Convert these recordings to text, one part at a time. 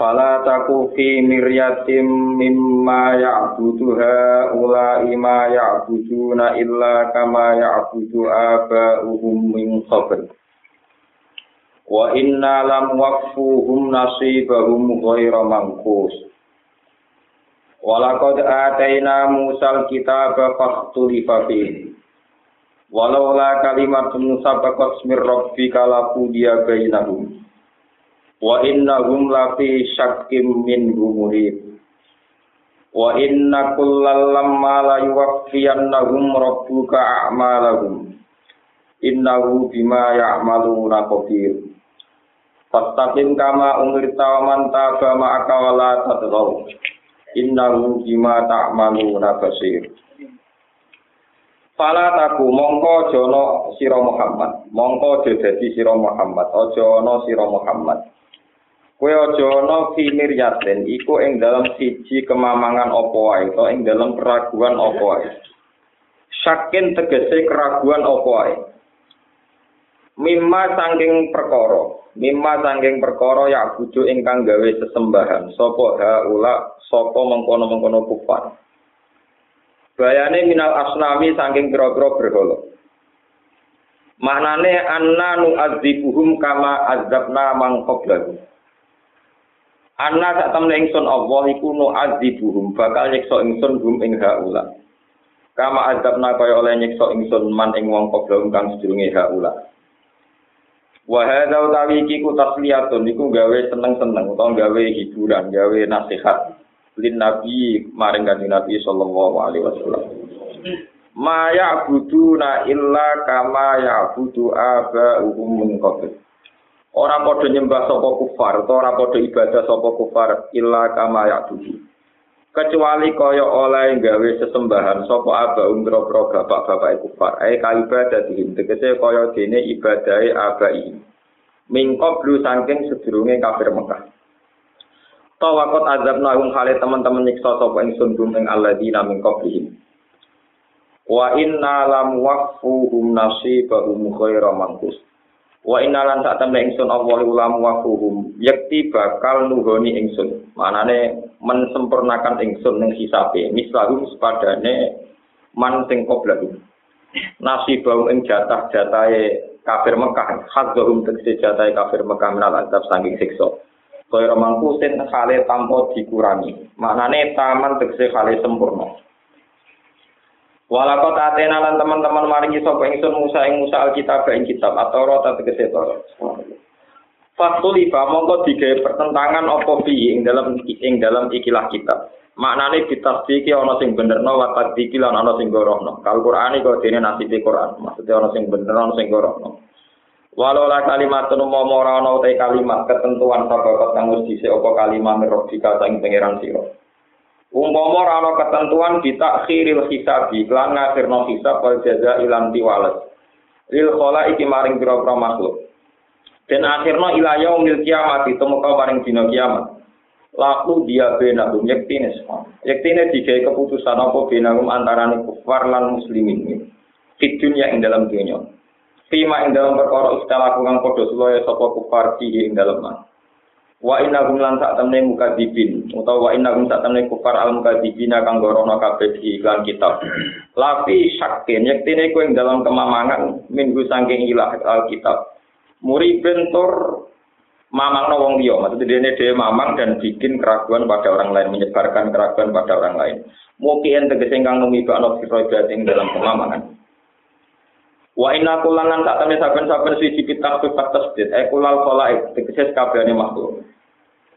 Fala taku fi miryatim mimma ya'budu haula'i ma ya'buduna illa kama ya'budu aba'uhum min qabl. Wa inna lam waqfuhum nasibahum ghaira manqus. Walaqad ataina Musal kitaba fakhtulifa fihi. Walau la kalimatun sabaqat mir rabbika laqudiya bainahum wa innahum lafi syakkim min gumurib wa inna kullal lamma la yuwaffiyannahum rabbuka a'malahum. Innahu bima ya'maluna khabir fastaqim kama umirta wa man taba ma'aka wa la tadghaw. Innahu bima ta'maluna basir. Fala taku mongko jono sira Muhammad. Mongko dadi sira Muhammad. Aja ana Muhammad Kowe aja ana fi miryatin iku ing dalam siji kemamangan apa wae to ing dalam keraguan apa wae. Sakin tegese keraguan apa wae. Mimma sangking perkara, mimma sangking perkara ya bujo ingkang gawe sesembahan sapa haula sapa mengkono-mengkono kufar. Bayane minal asnami sangking pira-pira berhala. Maknane anna nu adzibuhum kama azabna mang qablahu. Anna sak temne ingsun Allah iku nu azibuhum bakal nyiksa ingsun hum ing haula. Kama azabna kaya oleh nyiksa ingsun man ing wong kobra kang sedurunge haula. Wa hadza utawi iki ku tasliyatun iku gawe seneng-seneng utawa gawe hiburan, gawe nasihat lin nabi maring kanjeng Nabi sallallahu alaihi wasallam. Ma ya'buduna illa kama ya'budu aba'uhum min qabl. Ora padha nyembah sapa kufar utawa ora padha ibadah sapa kufar illa kama ya'budu. Kecuali kaya oleh gawe sesembahan sapa aba umbro-bro bapak-bapak kufar. Ae kaibadah dihim tegese kaya dene ibadahe abai. Mingkop lu saking sedurunge kafir Mekah. Tawakot azab nahum hale teman-teman nyiksa sapa ingsun gum ing alladzina min qablihim. Wa inna lam waqfuhum nasibahum khaira manqus. Wa inalan sak temne ingsun Allah ulam wa fuhum yakti bakal nuhoni ingsun. Manane mensempurnakan ingsun ning hisabe. Mislahum sepadane man sing qoblatu. Nasibahum ing jatah-jatahe kafir Mekah, hadzahum tegese jatahe kafir Mekah minal azab saking siksa. Kaya mangku sen hale tanpa dikurangi. Maknane taman tegese hale sempurna. Walakot atena lan teman-teman maringi sapa ingsun Musa ing Musa Alkitab ing kitab atau rota tegese Taurat. Fatulifa mongko digawe pertentangan apa fi ing dalam ing dalam ikilah kitab. Maknane ditasdiki ana sing benerno wa tadiki lan ana sing gorohno. Kal Qur'an iku dene nasibe Qur'an. Maksudnya ana sing bener ana sing gorohno. Walau la kalimat mau ora ana utai kalimat ketentuan sababat kang wis dhisik apa kalimat mirrofika sing pangeran sira. Umpama ora ana ketentuan ditakhiril hisabi lan ngakhirno hisab wal jaza ilan tiwalas. Lil khala iki maring pira-pira makhluk. Dan akhirno ila yaumil kiamat itu muka maring dina kiamat. Laku dia benahum yektine semua. Yektine digawe keputusan apa benahum antarané kufar lan muslimin. Di dunia ing dalam dunia. Fima ing dalam perkara istilah kang padha sulaya sapa kufar di ing dalam. Wa inna hum lan sak temne mukadzibin. Utawa wa inna hum sak temne kufar al mukadzibina kang gorono kabeh di iklan kitab. Lapi syakin yektine kowe ing dalam kemamangan minggu saking ilah al kitab muri bentor mamang wong liya. Maksudnya dene dhewe mamang dan bikin keraguan pada orang lain menyebarkan keraguan pada orang lain. Mungkin tegese kang numibakno sira ing dalam kemamangan Wa inna kulangan tak temne saben-saben suci kitab sifat tasdid, e kulal khalaik, tegese kabehane makhluk.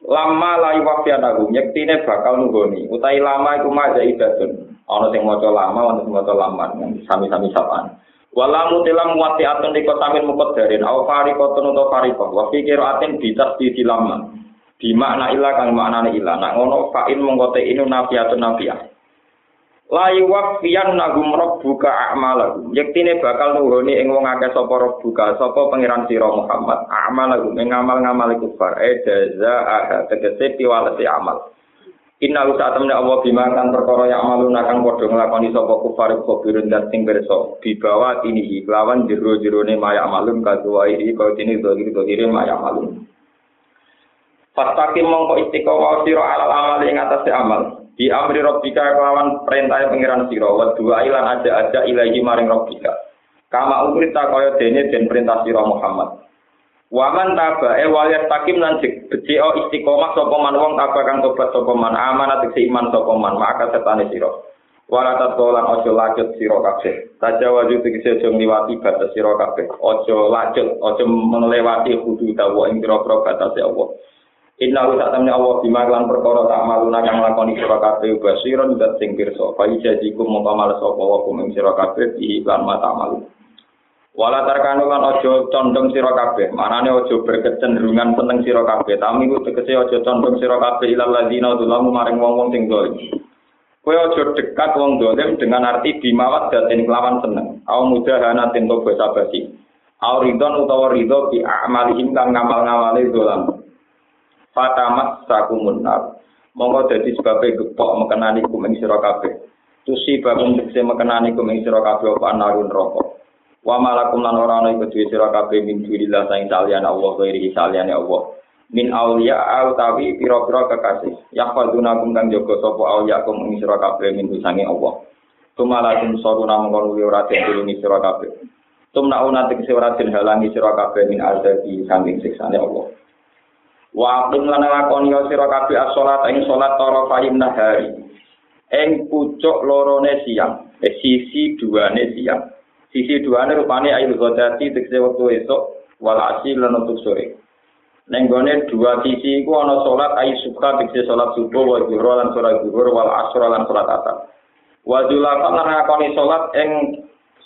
Lama layu wafian aku, nyektine bakal nunggoni. Utai lama iku maja idadun. Ono sing maca lama, ono sing maca lama, sami-sami sapaan. Walamu tilam wati atun liko samin mukot darin, au farikotun atau farikoh. Wa fikir atin bitas di lama. di makna ilah kang maknane ilah nak ngono fa'in mongko inu nafiatun nafiyah layu wafian nagum buka a'malahum yektine bakal nuhoni ing wong akeh sapa buka sapa pangeran sira Muhammad. A'malahum ing ngamal-ngamal kufar. E jaza aha tegese piwalesi amal. Inna usaha temen Allah bima kan perkara yang malu nakang padha nglakoni sapa kufar kufirun dan sing berso dibawa ini lawan jero-jerone maya malum kaduwai kau ini dohir dohir maya malum Fastaqim mongko istiqomah sira alal amal ing atase amal. Di amri rabbika kelawan perintah pengiran sira wa dua ilan aja aja ilahi maring rabbika. Kama umrita kaya dene den perintah sira Muhammad. Waman taba e wal yastakim lan beceo istiqomah sapa man wong taba kang tobat sapa man amanat iman sapa man maka setane sira. Wala tatkolan ojo lacut sira kabeh. Taja waju tegese aja ngliwati batas sira kabeh. Ojo lacut, ojo melewati hudud dawa ing pira-pira batase Allah. Inna wa ta'ala Allah bima lan perkara tak maluna kang lakoni sira kabeh basiron dat sing pirsa. Fa ijazikum mongko males sapa wa kum sira kabeh iki lan mata malu. Wala tarkanu lan aja condong sira kabeh. Manane aja berkecenderungan seneng sira kabeh. Tami ku tegese aja condong sira kabeh ilal ladina dzulamu maring wong-wong sing dolim. Kowe aja dekat wong dolim dengan arti bimawat datin kelawan seneng. Au mudahana tinto basa basi. Au ridon utawa ridho bi amalihim kang ngamal-ngamale dolam. Fatamat sakumun nar. Monggo dadi sebabe gepok mekenani kumeng sira kabeh. Tusi babung tekse mekenani kumeng sira kabeh apa narun rokok wa malakum lan ora ana iku duwe sira kabeh min dirilah saing salian Allah ghairi salian Allah. Min aulia au tawi pira-pira kekasih. Kum kang jaga sapa aulia kum ing sira kabeh min sange Allah. Tumalakum saruna mongko ora tulungi sira kabeh. Tumna una tekse ora halangi sira kabeh min azabi saking siksane Allah Wa aqim lan lakoni sira kabeh as-salat ing salat tara fa'in nahari. Ing pucuk lorone siang, eh, sisi duane siang. Sisi duane rupane ayu ghadati tekse wektu esuk wal asil lan untuk sore. Neng gone dua sisi iku ana salat ayu suka tekse salat subuh wa zuhur lan salat zuhur wal asr lan salat asar. Wa dzulafa lan lakoni salat ing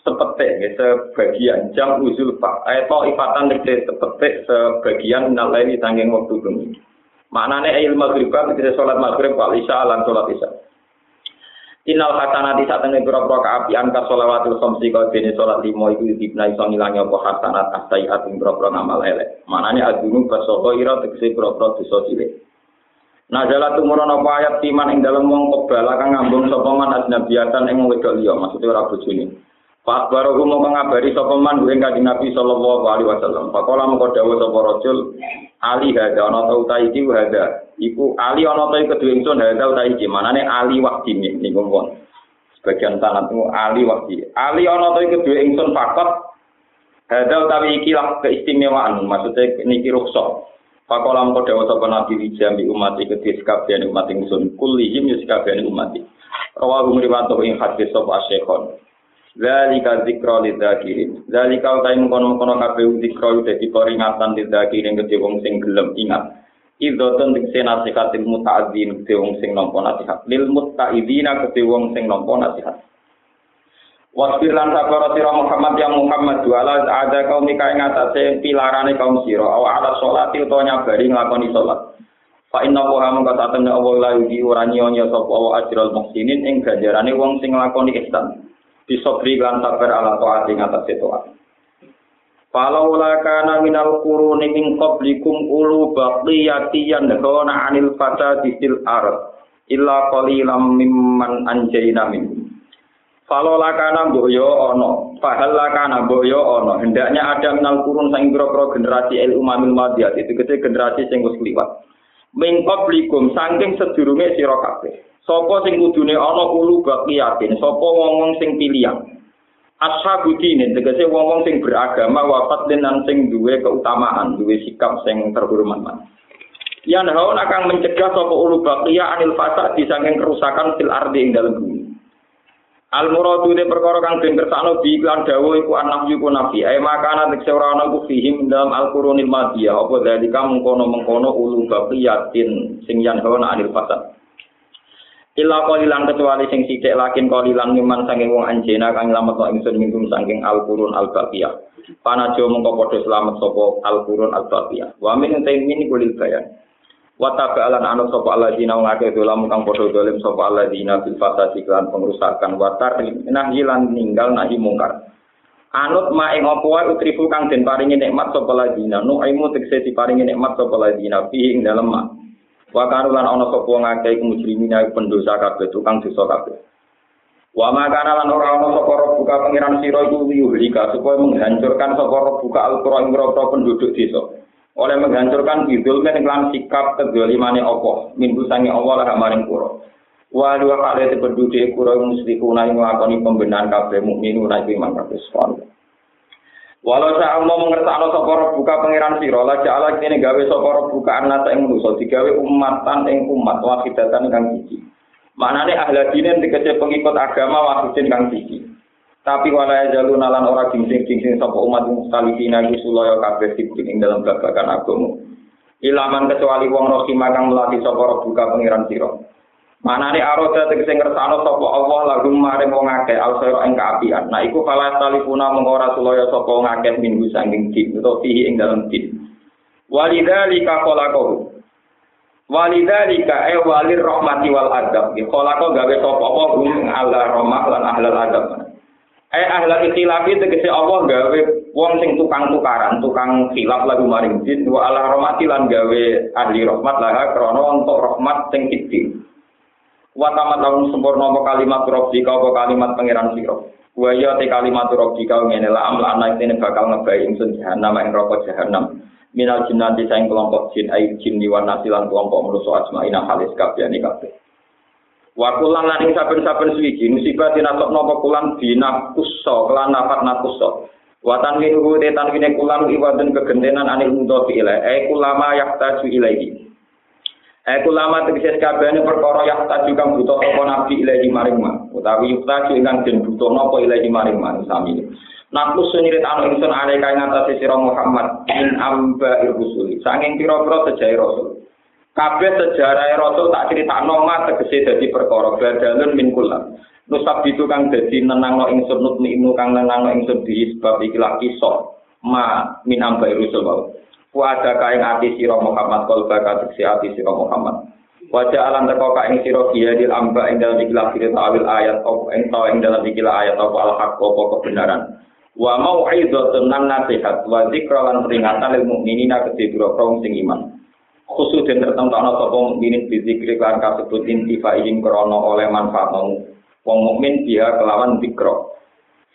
sepetik ya, sebagian jam uzul pak atau ifatan tegese sepetik sebagian nalai tanggung waktu bumi maknanya ayil maghrib kan kita sholat maghrib wal isya lan sholat isya Inal hasanati saat ini pura-pura keapian ka sholawatul khamsi kau jenis sholat limo itu dibna iso ngilangi apa hasanat astayiat yang pura-pura ngamal elek. Mananya adunung basoto ira tegesi pura-pura dosa cilik. Jalan tumurun apa ayat timan ing dalam wong kebala kang ngambung sopaman asnabiatan ing wedok liya maksudnya ora bojone. Pak baru mau mengabari sapa man ing kanjeng Nabi sallallahu alaihi wasallam. Pakola mengko dawuh sapa rajul Ali hada ana ta utai iki hada. Iku Ali ana ta kedue ingsun hada utai iki. Manane Ali wahdi niku pun. Sebagian sanad Ali wahdi. Ali ana ta kedue ingsun fakot hada utawi iki lah keistimewaan. Maksudnya niki rukhsah. Pakola mengko dawuh sapa Nabi jami umat iki kedue sekabiane umat ingsun. Kullihim yuskabiane umat. Rawahu riwayat ing hadis sapa Syekhon. Zalika zikra lidzakirin. Zalika utai mengkono-mengkono kabeh zikra dadi peringatan lidzakirin kedhe wong sing gelem ingat. Idzotun dikse nasihat ilmu ta'adzin kedhe wong sing nampa nasihat. Lil mutta'idina kedhe wong sing nampa nasihat. Wasbir lan sabar sira Muhammad yang Muhammad wala ada kaum ika ing atase pilarane kaum sira aw ala sholati utawa nyabari nglakoni salat. Fa inna wa mongko satemene Allah la yuji ora nyonya sapa wa ajral muhsinin ing ganjarane wong sing nglakoni ihsan. Bisobri lan sabar ala taat ing atas taat. Falau kana minal quruni min qablikum ulu baqiyati yanhauna 'anil fasadi fil ard illa qalilam mimman anjayna min. Falau kana mbok yo ana, fahal kana mbok yo ana. Hendaknya ada minal kurun sang pira generasi el umamil madiyat itu kete generasi sing wis kliwat. Min saking sedurunge sira kabeh. Sopo sing kudune ana ulu baqiyatin, sapa wong-wong sing pilihan. Ashabu dinin, tegese wong-wong sing beragama wafat dan sing duwe keutamaan, duwe sikap sing terhormat. Yan haun akan mencegah sapa ulu baqiyah anil fasad disangking kerusakan fil ardi ing dalem bumi. Al muradu de perkara kang den kersakno bi iklan dawuh iku anak yuku nabi. Ai makana tekse ora ana ku fihim dalam al qurunil madiyah apa dalika mengkono-mengkono ulu baqiyatin sing yan haun anil fasad. Ila kolilan kecuali sing sithik lakin kolilan nyuman saking wong anjena kang lamet kok ingsun minggum saking al-qurun al-baqiyah. Panajo mengko padha selamat sapa al-qurun al-baqiyah. Wa min min kulil bayan. Wa taba'alan anu sapa alladzina ngake dolam kang padha dolim sapa alladzina bil fasadi lan pengrusakan wa tarnahi lan ninggal nahi mungkar. Anut ma ing apa wae kang den paringi nikmat sapa alladzina nu aimu tekse diparingi nikmat sapa alladzina fi ing dalem ma. Wa kanu lan ana sapa ngake mujrimina pendosa kabeh tukang dosa kabeh. Wa makana lan ora ana sapa buka pangeran sira iku yuhlika supaya menghancurkan sapa buka al-qura ing penduduk desa oleh menghancurkan kan iklan sikap kedolimane Allah minggu sangi Allah lah maring kuro wa dua kali penduduk kuro musyrikuna yang nglakoni pembenahan kabeh mukminu ra iman kabeh Walau saya mau mengertakno sapa buka pangeran sira la ja'ala kene gawe sapa buka anak ing manusa digawe umatan ing umat wahidatan kang siji. Maknane ahli dikece pengikut agama wahidin kang siji. Tapi wala jalu nalan ora gingsing-gingsing sapa umat mustalifina iku sulaya kabeh ing dalam babagan agama. Ilaman kecuali wong rohima kang melati sapa buka pangeran sira. Manane aroda tegese ngersano sapa Allah lagu maring wong akeh alsira ing kaapian. Nah iku fala talifuna mengko ora sulaya sapa wong minggu sanging din utawa fihi ing dalam din. Walidzalika khalaqahu. Walidzalika ay walir rahmati wal adab. Khalaqa gawe sapa apa hum ala lan ahlal adab. Eh ahla ikhtilafi tegese Allah gawe wong sing tukang tukaran, tukang khilaf lagu maring jin wa ala rahmati lan gawe ahli rahmat lah krana untuk rahmat sing kiti. Wa tamat lahum sempurna apa kalimat rabbika apa kalimat pangeran sira. Wa ya te kalimat rabbika ngene la amla anak ini bakal ngebai ingsun jahanam ing neraka jahanam. Minal jinnati saing kelompok jin ai jin diwan nasilan kelompok manusa ajmaina halis kabehane kabeh. Wa kulan lan ing saben-saben suwiji musibah dinasok napa kulan dinakusso kelan nafat nakusso. Wa tanwinuhu te tanwine kulan iwadun kegentenan anil mudhofi ilaih. Eh kulama yahtaju ilaihi. Eh kulama tegese kabehane perkara yahtaju kang butuh apa nabi ilaihi maring ma. Utawi yahtaju ingkang den butuh napa ilaihi maring ma sami. Nakus sunirit anu ingsun ale kae ngatasi sira Muhammad in amba irusuli. Sanging pira-pira sejahe rasul. Kabeh sejarah Rasul tak cerita noma tegese dadi perkara badalun min kulam. Nusab itu kang dadi nenangno ingsun nutminu kang nenangno ingsun di sebab ikilah kisah ma min amba Rasul wae. Wa ada kaing ati sira Muhammad kol baka tegese ati sira Muhammad. Wajah alam teko ka ing sira biadil amba ing dalam ikilah cerita awil ayat apa ing ing dalam ikilah ayat apa al haq kebenaran. Wa mau'izatun nan nasihat wa dzikra lan peringatan lil mukminina kedhe sing iman. Khusus dan tertentu ana sapa mukminin bizikri kan kasebut intifa ing krana oleh manfaat wong mukmin dia kelawan zikra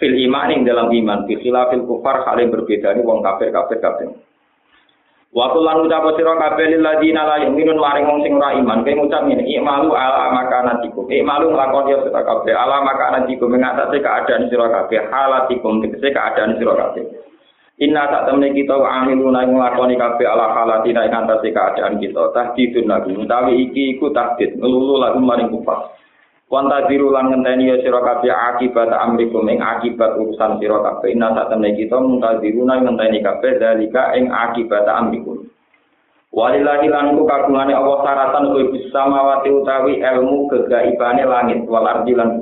fil iman ing dalam iman fi khilafil kufar hal berbeda ni wong kafir kafir kafir. Waktu lan ucap sira kabeh lil ladina la yu'minun maring wong sing ora iman kowe ngucap ngene ikmalu ala makanatikum ikmalu nglakoni sira kabeh ala makanatikum mengatasi keadaan sira kabeh halatikum. Tegese keadaan sira kabeh Inna tak temne kita wa amiluna nglakoni kabeh ala halatina ing antase keadaan kita. Tahdidun lagu utawi iki iku tahdid ngelulu lagu maring kufar. Wanta diru lan ngenteni ya akibat amrikum ing akibat urusan sira kabeh. Inna tak temne kita muntadiruna ngenteni kabeh dalika ing akibat amrikum. Walillahi lan ku kagungane Allah saratan kowe bisa mawati utawi ilmu kegaibane langit wal ardi lan.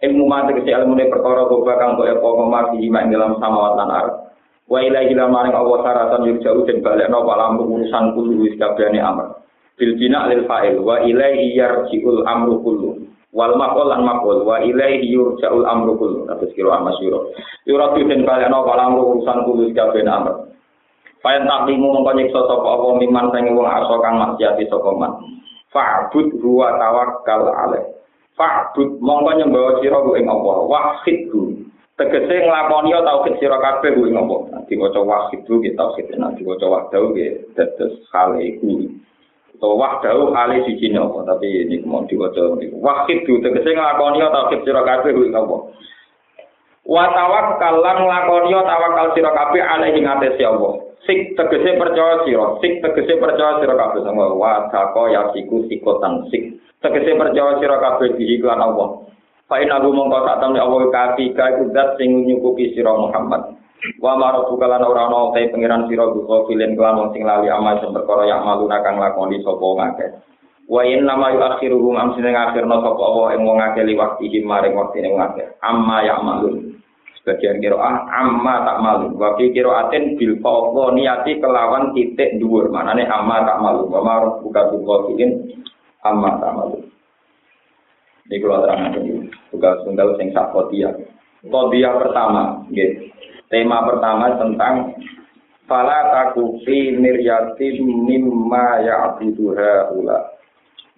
Ilmu mate kese ilmune perkara goba kang kok apa mati ing dalam samawat lan. Wa ilahi maring Allah saratan yuk jauh dan balik no palam urusan kulu wis kabehane amr. Bil bina lil fa'il wa ilaihi yarji'ul amru kullu. Wal maqul lan maqul wa ilaihi yurja'ul amru kullu. Terus kira amas yuro. Yuratu den balik no palam urusan kulu wis kabehane amr. Fayan taklimu mongko nyiksa sapa apa miman sing wong arsa kang maksiati sapa man. Fa'bud huwa tawakkal alaih. Fa'bud mongko nyembah sira ing Allah. Wahidhu tegese nglakoni tauhid sira kabeh kuwi ngopo? Diwaca wahid ku ki tauhid nek diwaca wahdahu ki dados hal iku to wahdahu hale siji nopo tapi ini mau diwaca wahid ku tegese nglakoni tauhid sira kabeh kuwi ngopo? Wa tawakkal lan nglakoni tawakal sira kabeh alaihi ngatesi Allah. Sik tegese percaya sira sik tegese percaya sira kabeh. Sama wa tako yasiku sikotan sik tegese percaya sira kabeh di iklan Allah Fa inna hu mongko sak temne Allah kafi ka iku zat sing nyukupi sira Muhammad. Wa maru kalan ora ana te pangeran sira filen kelan sing lali amal sing perkara yang malu kang lakoni sapa ngake. Wa in nama yu akhiruhum am sing akhirna sapa Allah ing wong akeh liwakti maring waktine wong akeh. Amma ya malun. Sebagian kiroah amma tak malu. Wafi kiroatin bil fawqa niati kelawan titik dhuwur. Manane amma tak malu. Wa ma rabbuka bil amma tak malu. Ini kalau terang ini, tugas tunggal sing sakotia. Kodia pertama, gitu. tema pertama tentang Fala takufi miryatin mimma ya'buduha ula.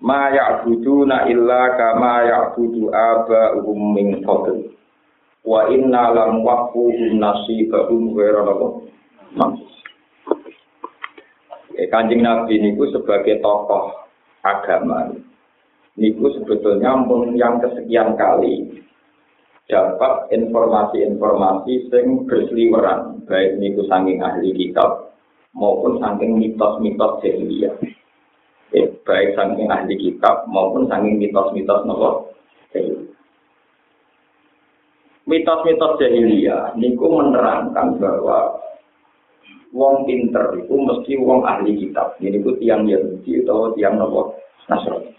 Ma ya'buduna illa kama ya'budu aba'uhum min fadl wa inna lam waqfuhum nasibahum ghairu napa eh, Kanjeng Nabi niku sebagai tokoh agama niku sebetulnya yang kesekian kali dapat informasi-informasi sing berseliweran baik niku saking ahli kitab maupun saking mitos-mitos jahiliyah eh, baik saking ahli kitab maupun saking mitos-mitos nopo mitos-mitos jahiliyah niku menerangkan bahwa wong pinter itu mesti wong ahli kitab. Ini itu tiang Yahudi atau tiang nopo Nasrani.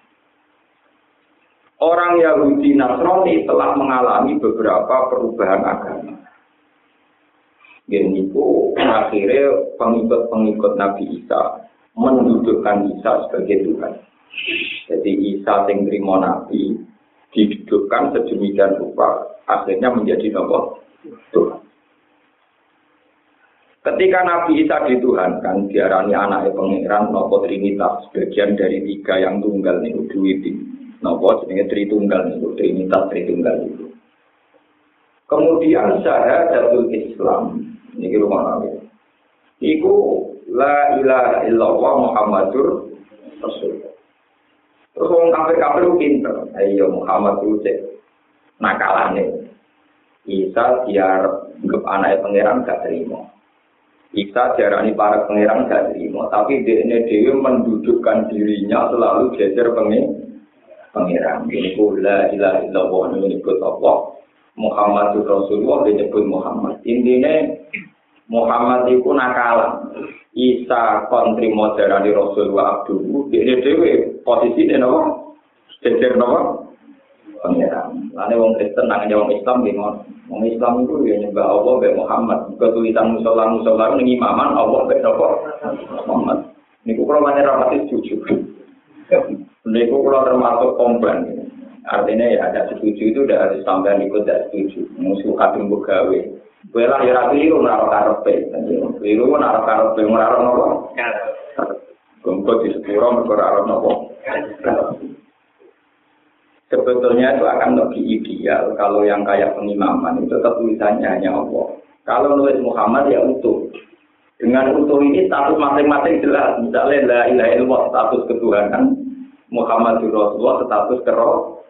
Orang Yahudi Nasrani telah mengalami beberapa perubahan agama. Ini itu akhirnya pengikut-pengikut Nabi Isa mendudukkan Isa sebagai Tuhan. Jadi Isa yang terima Nabi didudukkan sedemikian rupa akhirnya menjadi nopo Tuhan. Ketika Nabi Isa dituhankan, diarani anak pangeran nopo Trinitas, bagian dari tiga yang tunggal nih duwiti. Nopo jenenge Tritunggal nih Trinitas Tritunggal itu. Kemudian saya jatuh Islam, ini rumah Nabi. Iku la ilaha illallah Muhammadur Rasulullah. Terus orang kafir-kafir pinter. Ayo Muhammad itu cek nakalane. Isa biar anggap anaknya pangeran gak terima. Isa diarani para pangeran gak terima, tapi dia dewi mendudukkan dirinya selalu geser pangeran. Ini kula ilah illallah menyebut Allah. Muhammad Rasulullah disebut Muhammad. Intinya Muhammad itu nakalan. Isa kontrimo darani Rasulullah Abdul. Dia dewi posisi dia nopo. Geser nopo. pangeran. Lalu wong Kristen nang wong Islam di Wong Islam itu ya nyembah Allah be Muhammad. Ketulisan musola musola ini imaman Allah be Muhammad. Niku kalau mana rapati setuju. Niku kalau termasuk komplain. Artinya ya ada setuju itu udah harus sampai ikut tidak setuju. Musuh kadung bugawe. Kue lah ya rapi itu naruh karepe. Keliru naruh karepe naruh nopo. Gongko di sepuro naruh nopo. sebetulnya itu akan lebih ideal kalau yang kayak pengimaman itu tulisannya hanya Allah. Kalau nulis Muhammad ya utuh. Dengan utuh ini status masing-masing jelas. Misalnya la ilaha illallah status ketuhanan, Muhammad Rasulullah status keroh.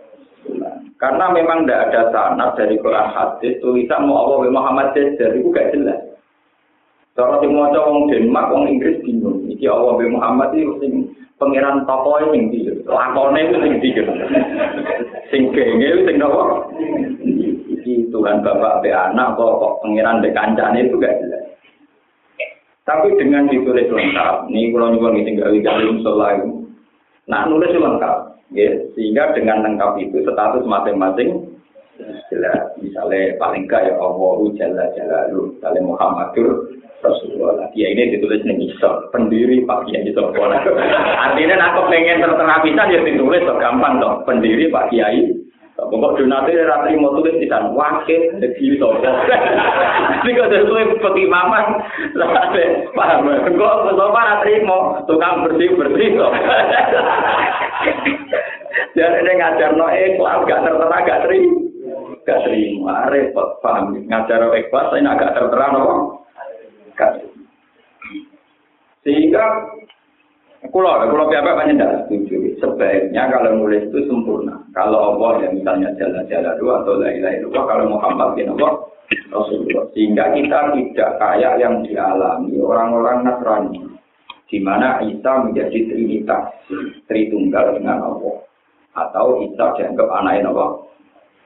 Karena memang tidak ada sanad dari Quran hadis tulisan mau Allah Muhammad jadi itu gak jelas. Kalau di mau wong Denmark, wong Inggris bingung. Iki Allah Muhammad itu pangeran toko sing ndi lakone itu sing ndi sing kenge itu sing nopo iki Tuhan bapak be anak kok kok pangeran be kancane itu gak jelas tapi dengan ditulis lengkap nih kalau nyuwun tinggal di dalam selain nah nulis lengkap ya sehingga dengan lengkap itu status masing-masing jelas misalnya paling kaya Allah jalla jalaluh misalnya Muhammadur Rasulullah. Ya ini ditulis nih misal pendiri Pak Kiai itu Artinya aku pengen tertera bisa ya ditulis so gampang dong. Pendiri Pak Kiai. Pokok donate ra trimo tulis di kan wakil dadi iso. Sing ada suwe pergi mamah lah paham. Kok kok ora so, trimo tukang bersih bersih to. Jar ini ngajar no ikhlas gak tertera gak trim. Gak trimo repot paham ngajar ikhlas saya agak tertera no. Sehingga Kulo, kulo pihak banyak tidak setuju. Sebaiknya kalau nulis itu sempurna. Kalau Allah ya misalnya jalan-jalan dua atau lain-lain dua, kalau Muhammad bin Allah Rasulullah. Sehingga kita tidak kayak yang dialami orang-orang Nasrani, di mana Isa menjadi trinitas, tritunggal dengan Allah, atau Isa dianggap anak Allah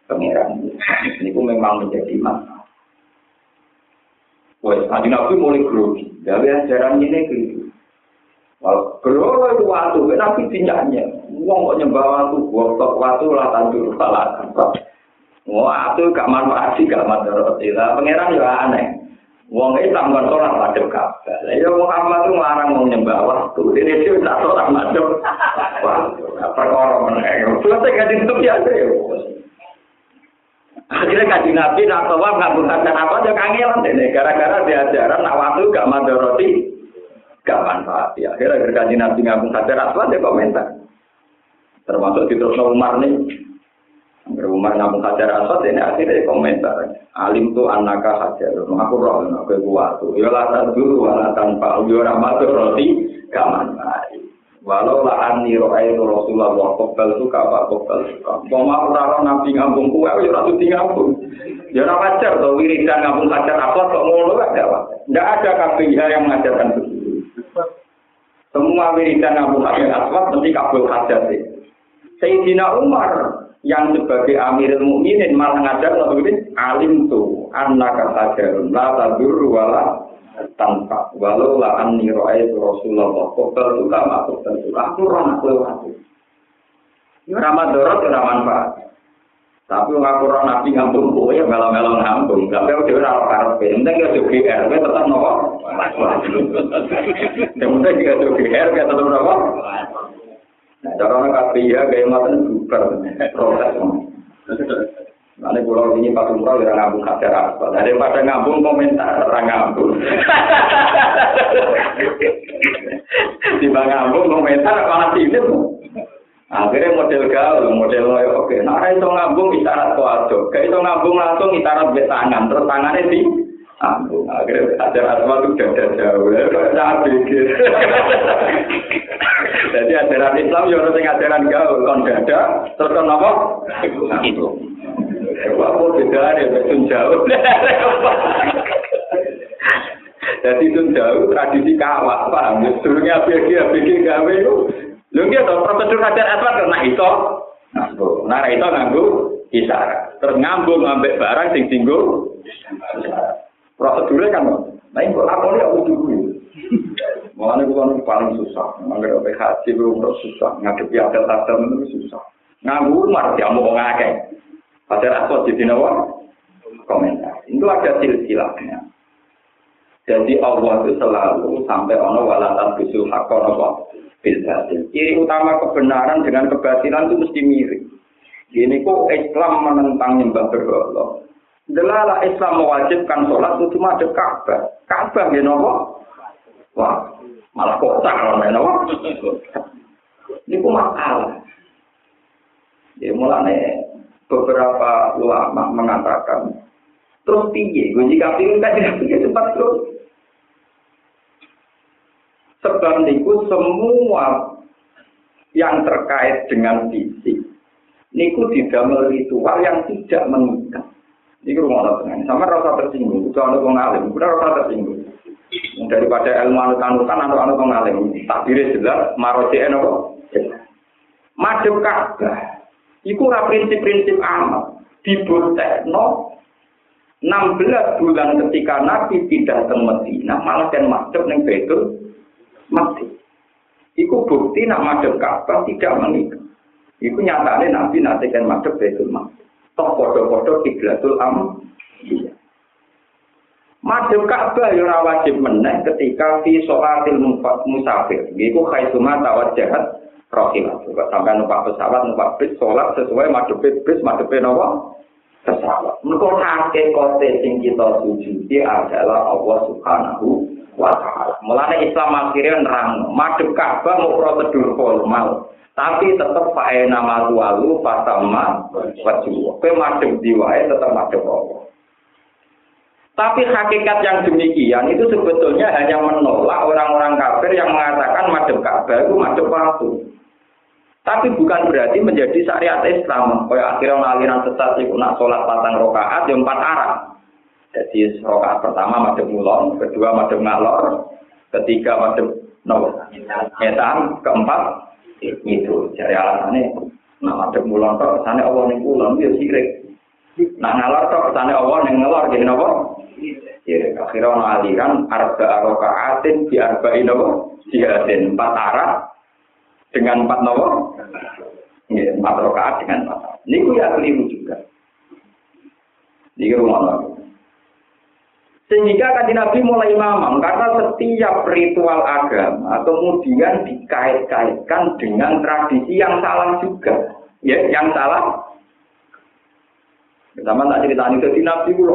pangeran. Ini pun memang menjadi masalah. Nanti nabi mulai grogi. Gawe ajaran ini keliru. Grogi itu waktu, nabi tinyaknya. Uang kok nyembah waktu, waktu waktu lah tandur salah. Wah, itu gak manfaat sih, gak manfaat. Lah, pangeran ya aneh. Wong Islam kan sholat madhep Ka'bah. Lah ya Ahmad itu ngarang mau nyembah waktu. Ini dia tak sholat madhep. Wah, perkara meneh. Selesai kaji itu ya. Akhirnya kaji Nabi nak tawaf nggak mengatakan apa kangelan deh. Gara-gara diajaran nak waktu gak madoroti, gak manfaat. Ya, akhirnya kaji Nabi nggak mengatakan apa dia komentar. Termasuk di terus Umar nih. Umar namun hajar aswad ini akhirnya komentar. Alim tu anaka hajar. Aku roh, aku kuat. Ya lah dulu, wala tanpa. Ya rahmat roti, gak manfaat. Walau lah ani roai Rasulullah wa kobal suka apa kobal suka. Mau mau orang nabi ngambung kue, ya ratu di ngambung. Ya orang pacar, tuh wiridan ngambung hajar apa kok ngono gak ada. Tidak ada KPIH yang mengajarkan begitu. Semua wiridan ngambung hajar aswad mesti kabul hajar sih. Sayyidina Umar yang sebagai Amirul Mukminin malah ngajar lalu ini alim tuh anak hajarun la tadur wala tanpa walau la anni ra'aitu Rasulullah qabla tuka masuk tentu aku ora nak lewat. Ora madorot. Tapi aku ora nabi ngambung ya melo-melo ngambung. Tapi dhewe ora karep. Penting ya juga GR tetep nopo? Penting ya juga GR tetep nopo? Cara orang kafe ya, kayak macam super proses. Nanti pulau ini pas umroh ya ngambung kafe apa? Daripada ngambung komentar, orang ngambung. Tiba ngambung komentar, malah tidak. Akhirnya model gaul, model loyo oke. Nah, itu ngambung isyarat kuado. Kayak itu ngambung langsung isyarat be tangan, terus tangannya di ngambung. Akhirnya ada asma itu dada jauh. Nah, pikir. Jadi ajaran Islam ya orang ajaran gaul kon dada terus kon apa? Itu. Wah, kok beda ya betul jauh. Jadi itu jauh tradisi kawat, paham? Dulunya ABG, ABG gawe itu. Lu nggak tahu prosedur ajar apa karena itu. Nah, itu nganggu isyarat. Terus ngambung ngambil barang sing tinggal. Prosedurnya kan, nah ini kok aku lihat dulu. Makanya bukan paling susah. Mengenai apa haji belum susah. Ngadepi atel-atel itu susah. Nganggur marah dia mau ngake. Padahal aku jadi nawa komentar. Itu ada silsilahnya. Jadi Allah itu selalu sampai ono walatan bisul hakon apa bilbatil. Ciri utama kebenaran dengan kebatilan itu mesti mirip. Ini kok Islam menentang nyembah berhala. Delala Islam mewajibkan sholat itu cuma ada Ka'bah. Ka'bah ya nopo? Wah, malah kota kalau nopo. Ini kok masalah. Ya mulanya beberapa ulama mengatakan terus piye gue jika pingin kan tidak piye cepat terus sebab niku semua yang terkait dengan fisik niku didamel ritual yang tidak mengikat. Ini rumah tenang. Sama rasa tersinggung. Itu anu wong udah rasa tersinggung. Daripada ilmu anu anutan anu anu wong alim takbirnya jelas maroji eno madem ka'bah. Iku prinsip-prinsip amal. Dibotekno 16 bulan ketika Nabi tidak ke Medina, malah kan madhep ning Baitul Maqdis. Iku bukti nak madhep Ka'bah tidak menikah. Iku nyatane Nabi nanti kan madhep Baitul Maqdis. Toh podo-podo kiblatul am. Iya. Madhep Ka'bah ya ora wajib meneh ketika fi sholatil musafir. Iku khaisuma tawajjahat rohilah. Juga sampai numpak pesawat, numpak bis, sholat sesuai madepe bis, madepe nawa pesawat. Mereka kakek kote sing kita sujudi adalah Allah Subhanahu wa Ta'ala. Mulanya Islam akhirnya nerang, madep Ka'bah mau prosedur formal. Tapi tetap pakai nama tualu, pasama, wajib. Kue madep diwae tetap madep Allah. Tapi hakikat yang demikian itu sebetulnya hanya menolak orang-orang kafir yang mengatakan madep Ka'bah itu madep waktu. Tapi bukan berarti menjadi syariat Islam. Kayak akhirnya aliran sesat itu nak sholat patang rokaat, yang empat arah. Jadi rokaat pertama madem mulon, kedua madem ngalor, ketiga madem no, etan, keempat itu. Jadi alasannya, nak madem mulon kok, sana Allah nih mulon, dia sirik. Nah ngalor kok, sana Allah nih ngelor, jadi nopo. Ya, akhirnya aliran arba rokaatin di arba inopo, jihadin empat arah, dengan empat nopo, ya, empat rokaat dengan empat. Ini ya keliru juga. Ini rumah Sehingga kan Nabi mulai mamam karena setiap ritual agama kemudian dikait-kaitkan dengan tradisi yang salah juga. Ya, yang salah. Pertama tak cerita ini jadi Nabi itu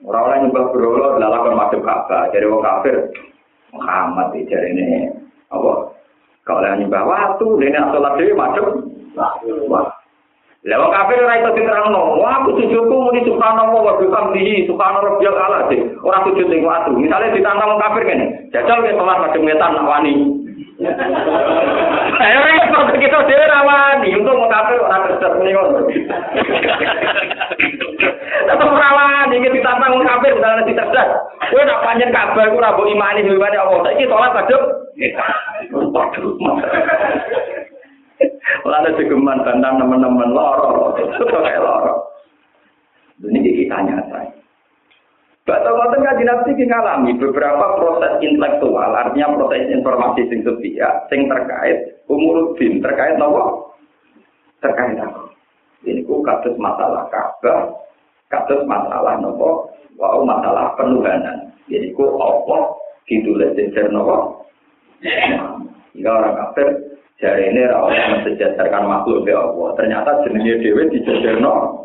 Orang-orang berolor adalah kan masuk Ka'bah. Jadi orang kafir Muhammad jadi ini apa? Kalau yang nyembah waktu, ini sholat dewi masuk. Wah, Lewat kafir ora iso diterangno. Wah, aku sujudku muni subhanallah wa bihamdihi subhana rabbiyal ala sih. Ora sujud ning watu. Misale ditantang kafir kene. Jajal ke salat macam ngetan nak wani. Ayo repot kita dhewe ra wani. Untung mau kafir ora kerja muni ngono. Tetep ora wani iki ditantang kafir dalane dicerdas. Kowe nak panjen kabar ku ora mbok imani dewane Allah. Saiki salat padha. Waduh. Lalu segeman bantang teman-teman loro, itu kayak loro. Ini kita nyata. Baca ngoten kan nabi kita ngalami beberapa proses intelektual, artinya proses informasi sing setia, sing terkait umur bin terkait nopo, terkait apa? Ini ku kasus masalah kabar, kasus masalah nopo, wow masalah penuhanan. Jadi ku apa ditulis jejer nopo. Jika orang kafir Jari ini orang mensejajarkan makhluk ke Allah. Ternyata jenenge dewi dijajarno.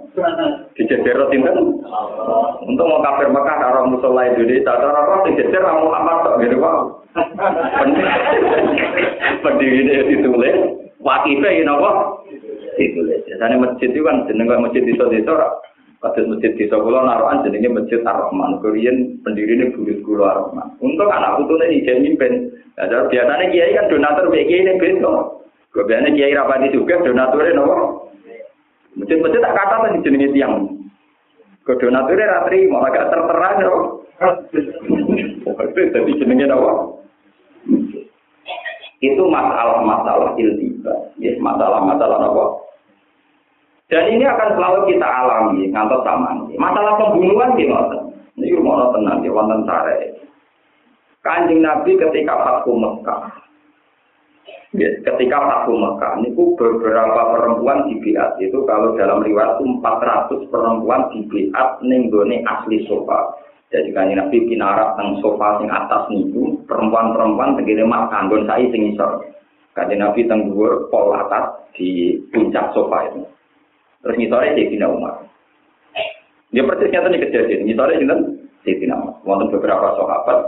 Dijajarno tinten. Untuk mau kafir Mekah karo musola Indonesia, cara apa dijajar Ramu Muhammad tok gitu Pak. Pendiri ini ditulis, wakifnya ini apa? Ditulis. Biasanya masjid itu kan jenenge masjid di desa Kados masjid di Solo naruhan jenenge Masjid Ar-Rahman. Korean pendiri ini kulo Ar-Rahman. Untuk anak putune iki mimpin. Nah, biasanya kiai kan donatur BG ini beda. Biasanya kiai rapati juga donaturnya nopo. Masjid-masjid tak kata tadi jenenge tiang. Ke donaturnya ratri mau agak tertera nopo. Jadi jenenge nopo. Itu masalah-masalah iltiba. Ya, masalah-masalah nopo. Dan ini akan selalu kita alami ngantos sama. Masalah pembunuhan gimana? Ini rumah tenang di wonten sare. Kanjeng Nabi ketika Fathu Mekah. Ya, ketika Fathu Mekah, ini beberapa perempuan di biat itu kalau dalam riwayat itu 400 perempuan di biat ning asli sofa. Jadi kan Nabi kinarak teng sofa sing atas niku perempuan-perempuan tegene mak kanggon sai sing isor. Kanjeng Nabi teng dhuwur pol atas di puncak sofa itu. Terus ngisore Sayyidina Umar. Dia persisnya tadi kejadian. Ngisore sinten? Sayyidina Umar. Wonten beberapa sahabat.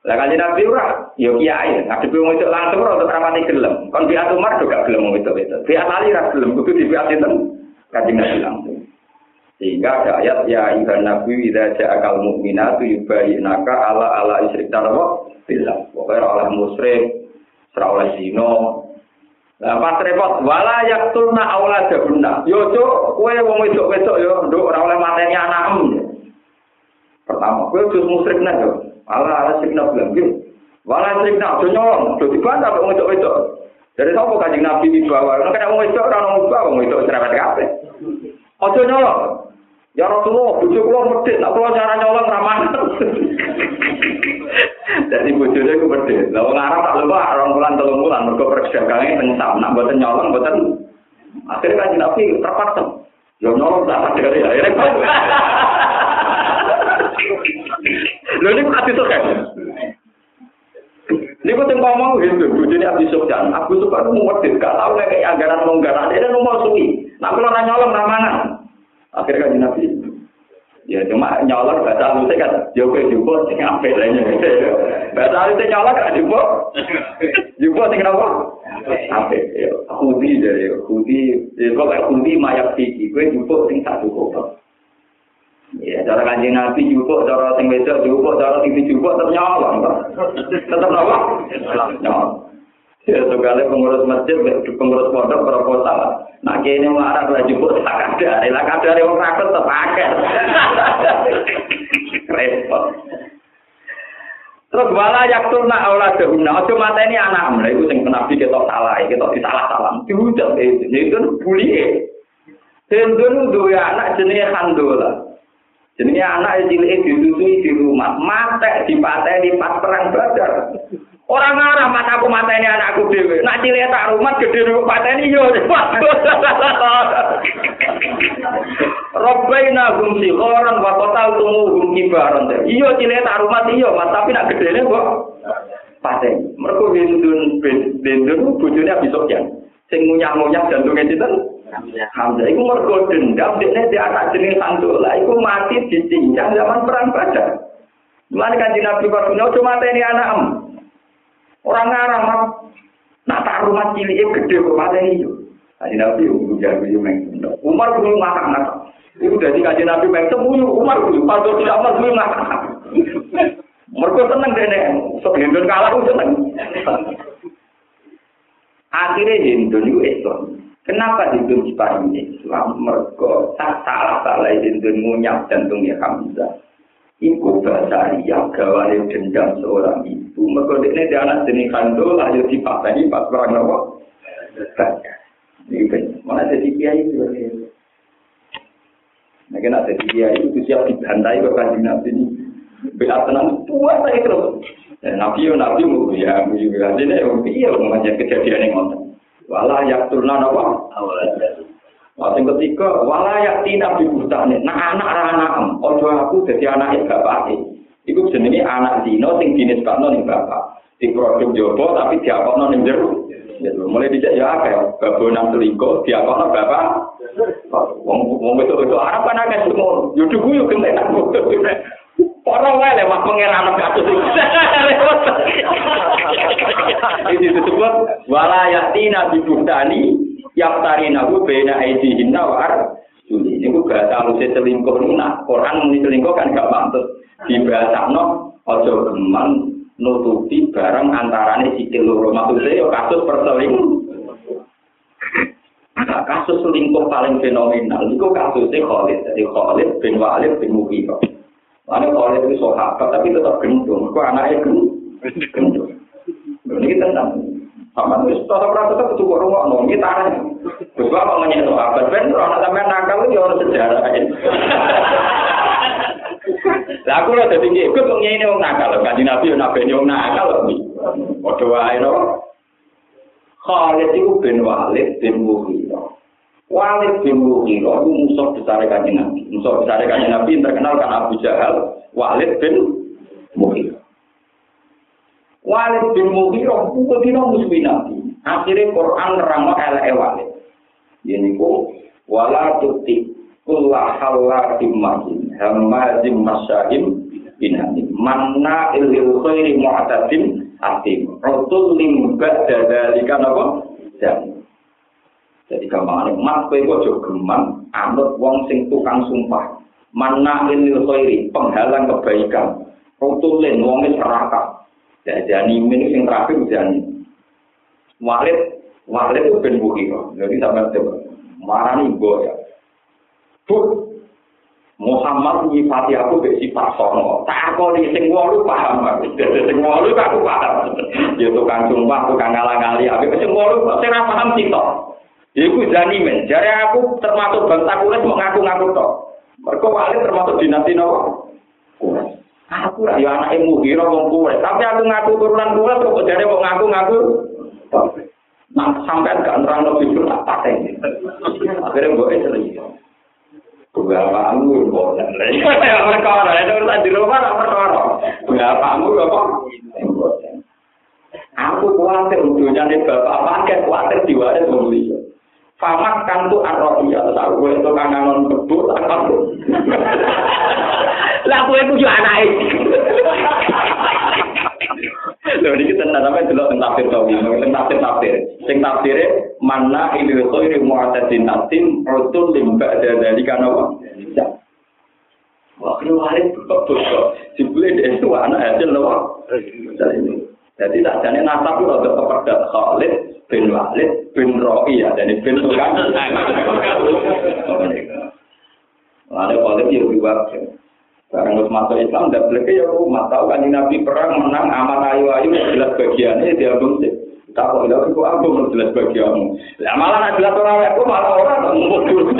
Lah kan Nabi ora, yo kiai, ngadepi wong itu langsung ora untuk ramati gelem. Kon biat Umar juga gelem wong itu itu. Biat Ali ra gelem, kudu di biat sinten? Kanjeng Nabi langsung. Sehingga ada ayat ya ayuhan nabi idza ja'akal mu'minatu yubayyinaka ala ala isyrik tarwa billah. Pokoknya oleh musyrik, serah oleh zino, Lah pas repot wala yaktulna auladahunna. Yo cuk, kowe wong wedok-wedok yo nduk ora oleh mateni anakmu. Pertama, kowe musyrik nek yo. Ala ala sikna bilang yo. Wala sikna do nyolong, do dibantah wong wedok-wedok. Dari sapa kanjeng Nabi di bawah, nek ana wong wedok ora ono wong wedok cerewet kabeh. Ojo nyolong. Ya Rasulullah, bojo kula medhit, nek kula cara nyolong ramah. Jadi bojone ku medhit. Lah wong Arab tak lupa orang bulan telung bulan mergo perdagange teng sam, nak mboten nyolong mboten. Akhirnya kan Nabi terpaksa. Yo nyolong tak ada ya. Lho ini hati tuh kan. Ini gue tengok ngomong gitu, bujuni Abi Sufyan. Abu Sufyan itu muwedit, gak tau kayak anggaran menggaran. Dia nomor suwi. Nah kalau nyolong ramangan. Akhirnya kan Nabi Ya cuma nyolok baca lute kan jopo jopo sing ape lainnya. Baca lute nyolok kan jopo. Jopo sing apa? Ape. Kudi dari kudi. Jopo kayak kudi mayat tinggi. Kue jopo sing satu kota. Ya cara kanjeng nabi jopo cara sing wedok jopo cara tinggi jopo tetap nyolok. Tetap apa? Nyolok. Ya, sekali pengurus masjid, pengurus pondok proposal. Nah, kini marah lah jemput tak ada. Lah kadar yang rakyat terpakai. Repot. Terus wala yakturna auladahunna. Ojo mata ini anak mulai itu yang nabi kita salah, kita disalah salah. Dihujat itu, itu bully. Hendun dua anak jenis handola. Jenis anak yang disusui di rumah, mate di pas perang badar. Orang ngarah mas aku mata ini anakku dewe. Nak cilik tak rumah gede rumah mata ini yo. Robbaina hum sikhoran wa qatal tumu hum kibaran. Iya cilik tak rumah iya mas tapi nak gede ini kok. Paten. Mereka bindun bindun bujurnya besok ya. Sing ngunyah-ngunyah jantungnya cinta. Hamzah itu mergo dendam dia di anak jenis Handula itu mati dicincang zaman perang Badar. Gimana kan Nabi Barbunya cuma ini anak. Orang ngarang mah nak tak rumah cilik gede kok mati ini. Kaji Nabi udah jadi meng. Umar belum ngakak ngakak. Itu dari kaji Nabi meng semuanya Umar belum patut tidak Umar belum ngakak. Mereka seneng deh nih. Sebelum kalah itu seneng. Akhirnya Hindu itu Islam. Kenapa Hindu diparingi Islam? Mereka tak salah salah Hindu ngunyap jantungnya Hamzah. Iku bahasa yang gawai dendam seorang ibu. Mereka ini dia anak jenis kandol, ayo dipatani pas perang apa? Ini kan, mana jadi kiai itu? Nah, kena jadi kiai itu siap dibantai ke kanjeng Nabi ini. Bila tenang, puas saya terus. Nabi yo Nabi mau ya, juga ini iya mengajar kejadian yang ngotot. Walah yak turunan apa? Waktu ketika walayak tina bibutane, nah anak anak ojo aku jadi anak bapak Iku jenenge anak dino sing dinis kano ning bapak. Di produk jopo tapi diapokno ning jero. Gitu. Mulai dijak ya apa babonan selingkuh diapokno bapak. Wong wong itu itu Arab kan akeh semua. Yo dugu yo kena Orang wae lewat pengeran kasus itu. Ini disebut walayatina bibutani yaftari nahu bena aidihinna wa ar Juli ini gue bahasa halusnya selingkuh nah Quran muni selingkuh kan gak pantas di bahasa no ojo geman nutupi barang antarane sikil loro. Maksudnya yo kasus perselingkuh. Nah, kasus selingkuh paling fenomenal itu kasusnya Khalid. Jadi Khalid bin Walid bin Mughirah. Lalu Khalid itu sahabat tapi tetap gendong. Kok anaknya gendong? Ini tentang sama itu tetap rasa tetap cukup rumah no kita Coba apa nanya sahabat ben orang sampai nakal ya orang sejarah Lah aku lho dadi ikut kok ngene wong nakal kan Nabi yo nabi yo nakal lho. Padha wae no. Khalid itu bin Walid bin Mughirah. Walid bin Mughirah itu musuh besar kanjeng Nabi. Musuh besar kanjeng Nabi terkenal kan Abu Jahal. Walid bin Mughirah. Walid bin Mughirah itu dina musuh Nabi. Akhirnya Quran nerangno eleke Walid. Ini ku wala tuti kulla halatim mahin hamazim masyahim binani. Manna ilil khairi mu'tadim atim. Rotul lim ba'da dalika napa? Dan. Jadi kamane mak kowe kok geman anut wong sing tukang sumpah. Manna ilil khairi penghalang kebaikan. Rotul lim wong serakah jadi min sing terakhir jadi Walid Walid itu ben Mughirah. Jadi sampai coba marani gue ya. Bu, Muhammad nyifati aku be sifat sono. Tak aku di sing wolu paham aku. Sing wolu aku paham. Ya tukang sumpah, tukang ngalang-ngali. Aku sing wolu kok ora paham sitok. Iku jani men. Jare aku termasuk bangsa kulit mau ngaku-ngaku tok. Mergo wali termasuk dinasti nawa. aku lah ya anak ilmu wong kuwe tapi aku ngaku turunan kuwe kok jadi kok ngaku ngaku nah sampean gak terang lebih dulu tak pakai akhirnya gue itu lagi Berapa anggur, bosan. Ya, perkara. Itu urusan di rumah, perkara. Berapa anggur. Aku khawatir ujungnya nih bapak paket khawatir diwaris membeli. Famak kan tuh arroh iya tahu itu kangenon betul apa tuh? Lah, aku itu juga anak Lho iki tenan sampe delok teng tafsir tawi, teng tafsir tafsir. Sing tafsire mana ini khairi mu'tadin natim rutul limba dari kan apa? Wah, ini waris betul. Dibeli itu anak hasil loh. Jadi tak jadi nasab itu ada kepada Khalid bin Walid bin Ro'i ya, jadi bin itu kan. Lalu Khalid ya diwakil. Barang harus masuk Islam, tidak boleh ya rumah. Tahu kan Nabi perang menang, aman ayu-ayu, jelas bagiannya dia bungsi. Tak kok tidak, kok aku jelas bagianmu. Ya malah nak jelas orang aku malah orang tak mau dulu.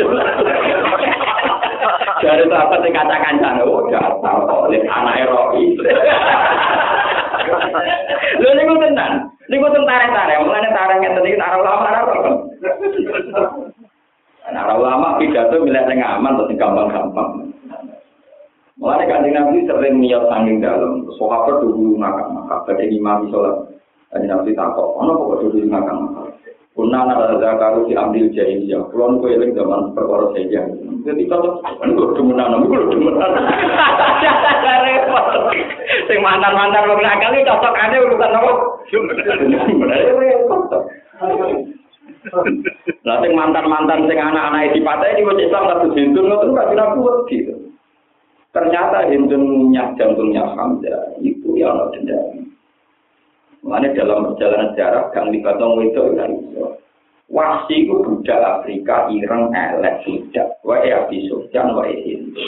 Dari yang katakan sana, oh jatuh, oleh anak Eropa. Lho niku tenan. Niku tentara-tentara, mulane tara ngeten iki arah apa? Arah ulama pidato milih sing aman terus gampang-gampang. Mulane kanjeng Nabi sering niat sanging dalam, sahabat dulu ngakak-ngakak, badhe imam sholat. Kanjeng Nabi takok, ono kok dulu ngakak-ngakak. Kuna nara zakaru si ambil jahiliyah. Kulon kue eling zaman perkara saja. Jadi kalau ini gue demenan, ini gue demenan. Repot. Sing mantan mantan lo nakal ini cocok aneh urusan apa? Repot. Lah sing mantan mantan sing anak anak di pantai gue Islam satu hindun itu nggak bisa buat gitu. Ternyata hindunnya jantungnya Hamzah itu yang lo dendam. Mengenai dalam perjalanan jarak, gang libatong itu kan iso. Wasi itu budak Afrika, Iran, elek, budak. Wae Abi Sufyan, wae Hindu.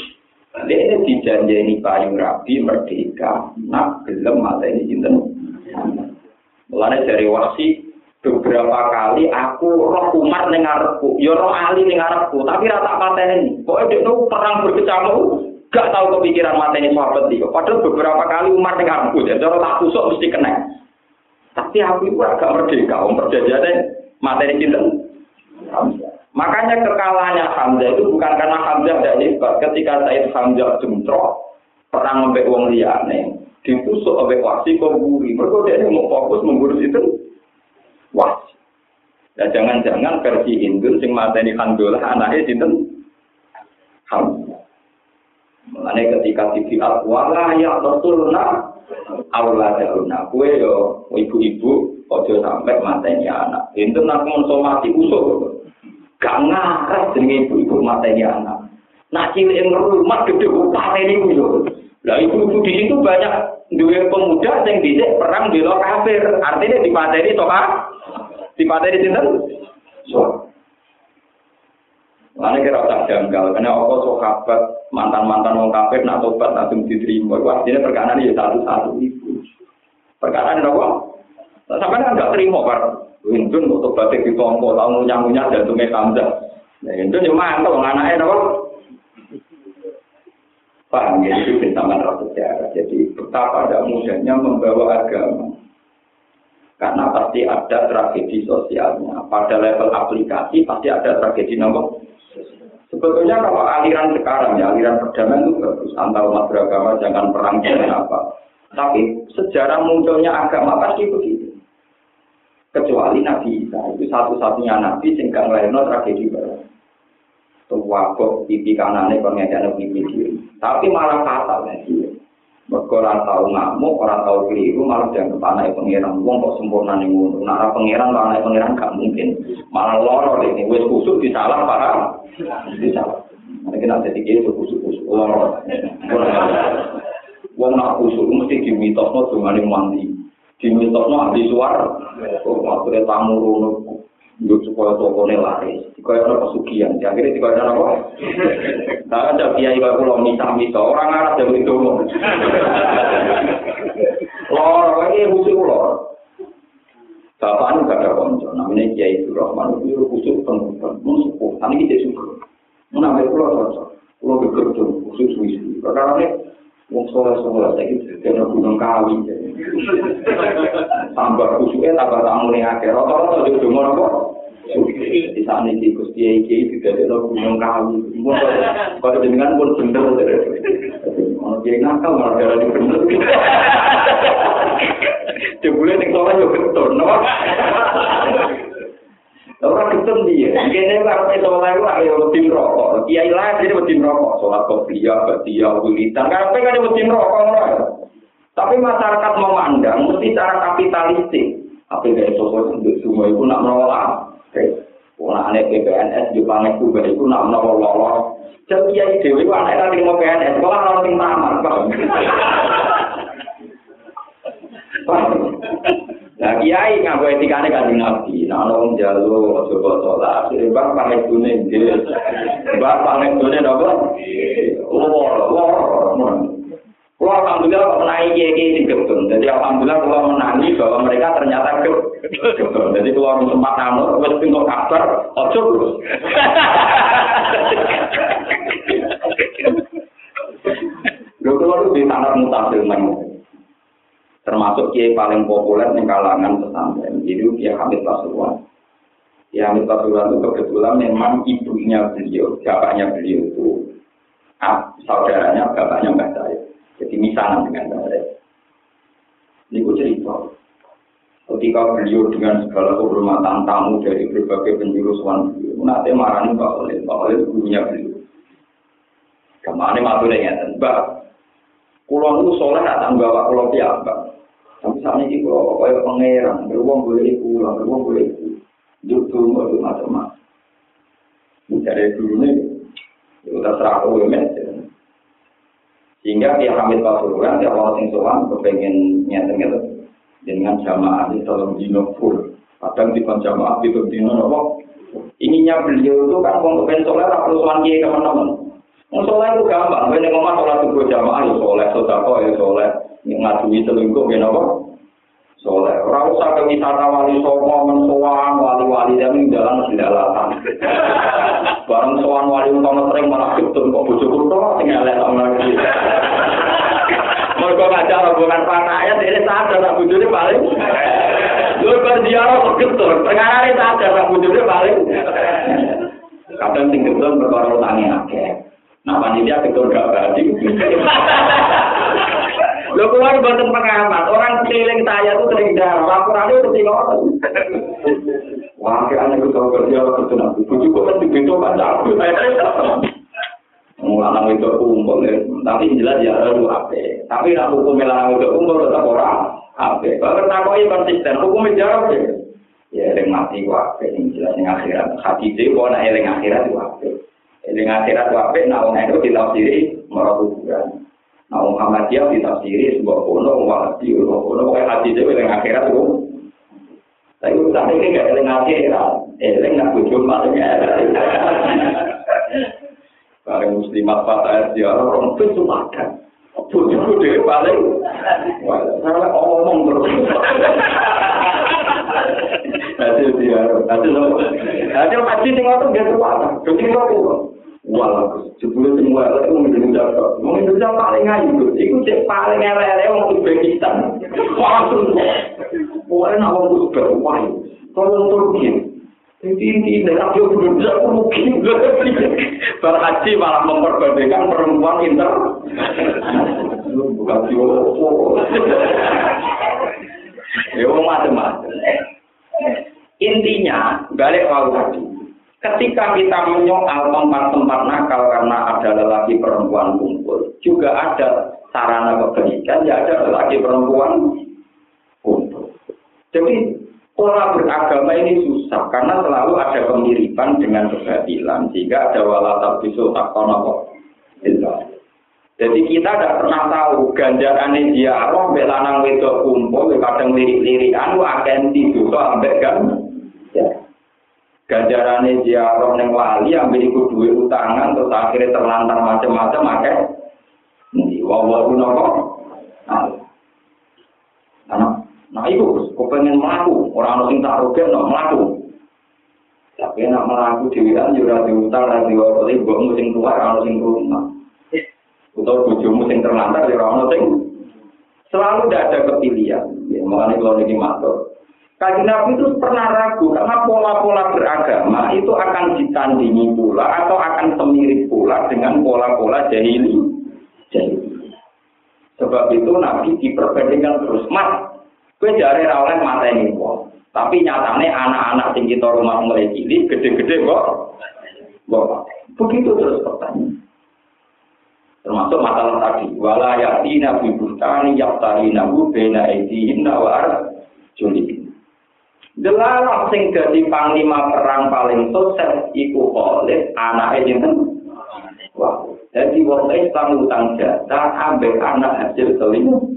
Dia ini dijanjeni payung rabi, merdeka, nak gelem mata ini cinten. Mulanya dari wasi, beberapa kali aku roh Umar ning ngarepku, ya roh Ali ning ngarepku, tapi rata pateni. Pokoke dia perang berkecamuk, gak tahu kepikiran mateni sahabat iki. Padahal beberapa kali Umar ning ngarepku, jadi orang tak tusuk mesti kena. Tapi aku itu agak merdeka, om perjanjiannya materi cinta. Makanya kekalahannya Hamzah itu bukan karena Hamzah tidak hebat. Ketika Said Hamzah jumtrok, perang sampai wong liane, ditusuk oleh wasi buri. Mereka dia mau fokus mengurus itu wasi. Dan jangan-jangan versi Hindu sing mateni Hamzah anaknya cinta Hamzah. Mulane ketika tibi wala ya tertulna Allah jaruna kue yo ibu-ibu aja sampai matanya anak. Itu nak mau mati usuk. Karena kas dengan ibu-ibu matanya anak. Nak cilik yang rumah gede upah ini usuk. Lah ibu-ibu di situ banyak duwe pemuda sing dicek perang bela kafir. Artinya di to, toka di materi sinter. So. Mana kira tak janggal karena aku sokapet mantan-mantan orang kafir nak tobat langsung diterima. Itu artinya perkara ini ya satu-satu itu. Perkara ini apa? Sampai kan nggak terima kan? Windun untuk batik di tongko, tahu ngunyah-ngunyah jantungnya kamza. Nah, itu cuma itu anaknya apa? Paham ya, itu bentaman rasa sejarah. Jadi betapa ada mudahnya membawa agama. Karena pasti ada tragedi sosialnya. Pada level aplikasi pasti ada tragedi nomor Sebetulnya kalau aliran sekarang ya aliran perdamaian itu bagus antar umat beragama jangan perang jangan apa. Tapi sejarah munculnya agama pasti begitu. Kecuali Nabi Isa itu satu-satunya Nabi sehingga ngelahirno tragedi baru. Tuwabok pipi kanannya pengen pipi kiri. Tapi malah fatal ya. Mereka orang tahu ngamuk, orang tahu keliru, malah jangan panai pengiran. Wong kok sempurna nih ngono. Nah, pengiran, panai pengiran gak mungkin. Malah loro ini, wes kusuk disalah paham? Disalah. Nanti kita jadi kiri kusuk-kusuk loro. Wong nak kusuk mesti dimitosno dengan mandi. Dimitosno ahli suar. Oh, maksudnya tamu rono Yuk supaya tokonya laris. Kaya ada pesugihan. Akhirnya dikaya ada apa? Nah, ada kiai kaya pulau misa-misa. Orang Arab yang itu. Lor, ini khusus lor. Bapak ini gak ada konco. Namanya Kiai Rahman. Itu khusus pengurusan. Mensukuh. Ini kita suka. Namanya pulau cocok. Pulau bekerja. Khusus wisi. Perkara ini Wong soleh soleh saya gitu, karena gunung kawi. Tambah kusuknya tambah tamu nih akhir. Rata-rata jadi cuma apa? Di sana di Gusti Eki juga ada gunung kawi. Kalau dengan pun bener. Kalau dia nakal malah jalan di bener. Jebule ning soleh yo betul? Orang itu dia, kita itu harus itu orang itu harus mesin rokok. Iya lah, jadi mesin rokok. Soal kopi ya, kopi ya, kan ada mesin rokok orang. Tapi masyarakat memandang mesti cara kapitalistik. Apa dari sosok itu semua itu nak menolak. Karena oh, aneh PBNS di planet juga itu nak menolak lolos. Jadi ya ide itu aneh tadi mau PNS, sekolah nol tim tamat. Nah kiai ngaku etikane kanjeng Nabi, nah ono njaluk coba salat, bang pamit dune nggih. Bang pamit dune napa? Loro. Kulo alhamdulillah kok menangi kiai sing gebeng. Jadi alhamdulillah kulo menangi bahwa mereka ternyata gebeng. Jadi kulo sempat nganut wis pintu kabar, ojo terus. Lho kulo di tanah mutasil nang termasuk kiai paling populer di kalangan pesantren. Jadi Kiai Hamid Pasuruan. Kiai Hamid Pasuruan itu kebetulan memang ibunya beliau, bapaknya beliau itu ah, saudaranya bapaknya Mbak saya. Jadi misalnya dengan saya. Ini gue cerita. Ketika beliau dengan segala kehormatan tamu dari berbagai penjuru suan beliau, nanti marani Pak Oleh, Pak Oleh gurunya beliau. Ke mana maturnya ngeten, Mbak, Kulon itu soleh tak bawa kulon piambak. Tapi saat ini kalau kaya pangeran, beruang boleh pulang, beruang boleh. Duduk itu macam-macam. Mencari dulu nih, itu terserah aku ya Sehingga dia Hamid Pasuruan, dia orang yang soal, kepengen nyata-nyata dengan jamaah di dalam dino full. Kadang di jamaah itu dino apa? Ininya beliau itu kan mau kepengen soleh, perlu soal teman-teman. Mau soleh itu gampang, ini ngomong sholat subuh jamaah ya soleh, sodako ya soleh, ngadui selingkuh ya apa? Soleh. Orang usah ke wisata wali songo, mensoan, wali-wali dan jalan masih dalatan. Barang soan wali utama sering malah ketun kok bojo kuto, tinggal lihat sama lagi. Mereka ngajak rombongan panaya, ini sadar tak bojone paling. Lu berziarah kok ketun, perkara ini sadar tak bojone paling. Kadang ketun perkara utangi akeh. Nah, panitia ketun gak berarti. Lo keluar buatan pengamat, orang keliling saya tuh sering darah, laporannya itu tinggal Wah, kira itu tahu kerja itu nanti, bujuk kok kan begitu baca aku, Lanang itu kumpul, tapi jelas ya harus apa. Tapi nak hukum lanang itu kumpul tetap orang apa. Kalau takoi konsisten, hukum jawab ya. Ya, yang mati yang jelas yang akhirat. Hati itu, gua nak yang akhirat gua Jadi akhirat wape, nah orang itu ditafsiri merobohkan. Nah Muhammad dia ditafsiri sebuah kuno, wati, sebuah kuno, pokoknya hati itu yang akhirat itu. Tapi utang ini gak eling akhirat, eling gak kucung paling akhirat. Muslimat patah dia orang itu cuma kan. Kucung dia paling. Karena omong terus. Nanti dia, nanti dia, nanti dia, nanti dia, nanti dia, nanti dia, nanti Jepulih di muwala itu mungkin ucapkan. Wong ucapkan paling ngayu. Itu cek paling ere-ere yang di Pakistan. Ora Pokoknya nama Uzbek. Wah, tolong turunin. Ini-ini, nanti aku berdua, aku mungkin berhenti. Berhaji malah memperbandingkan perempuan inter. Bukan diolah-olah. Ya, macam-macam. Intinya, balik ke tadi. Ketika kita menyoal tempat-tempat nakal karena ada lelaki perempuan kumpul, juga ada sarana kebaikan, ya ada lelaki perempuan kumpul. Jadi pola beragama ini susah karena selalu ada kemiripan dengan kebatilan sehingga ada walatat bisul takono Jadi kita tidak pernah tahu ganjaran dia Allah belanang wedok kumpul kadang lirik-lirikan akan tidur ambek kan ganjarane ziarah ning wali ambil iku duwe utangan terus akhirnya terlantar macam-macam akeh. Ndi wawa kuno kok nah. Nah itu pengen melaku orang orang sing tak no melaku tapi nak melaku dewean yo ora diutang ora diwali mbok sing tua ora sing rumah utawa bojomu sing terlantar yo ora sing selalu tidak ada kepilihan. Ya makanya kalau ini matur Kaji Nabi itu pernah ragu karena pola-pola beragama itu akan ditandingi pula atau akan semirip pula dengan pola-pola jahili. jahili. Sebab itu Nabi diperbandingkan terus. Mas, gue jari oleh mata ini kok. Tapi nyatanya anak-anak tinggi kita rumah mulai cilik, gede-gede kok. Kok begitu terus pertanyaan. Termasuk masalah tadi. Wala yatina bi bustani yaftarinahu bena aidihinna wa arjulihin. Delalah sing dadi panglima perang paling sukses iku oleh anake jinten. Wah, jadi wong Islam utang jasa ambek anak hasil selingkuh.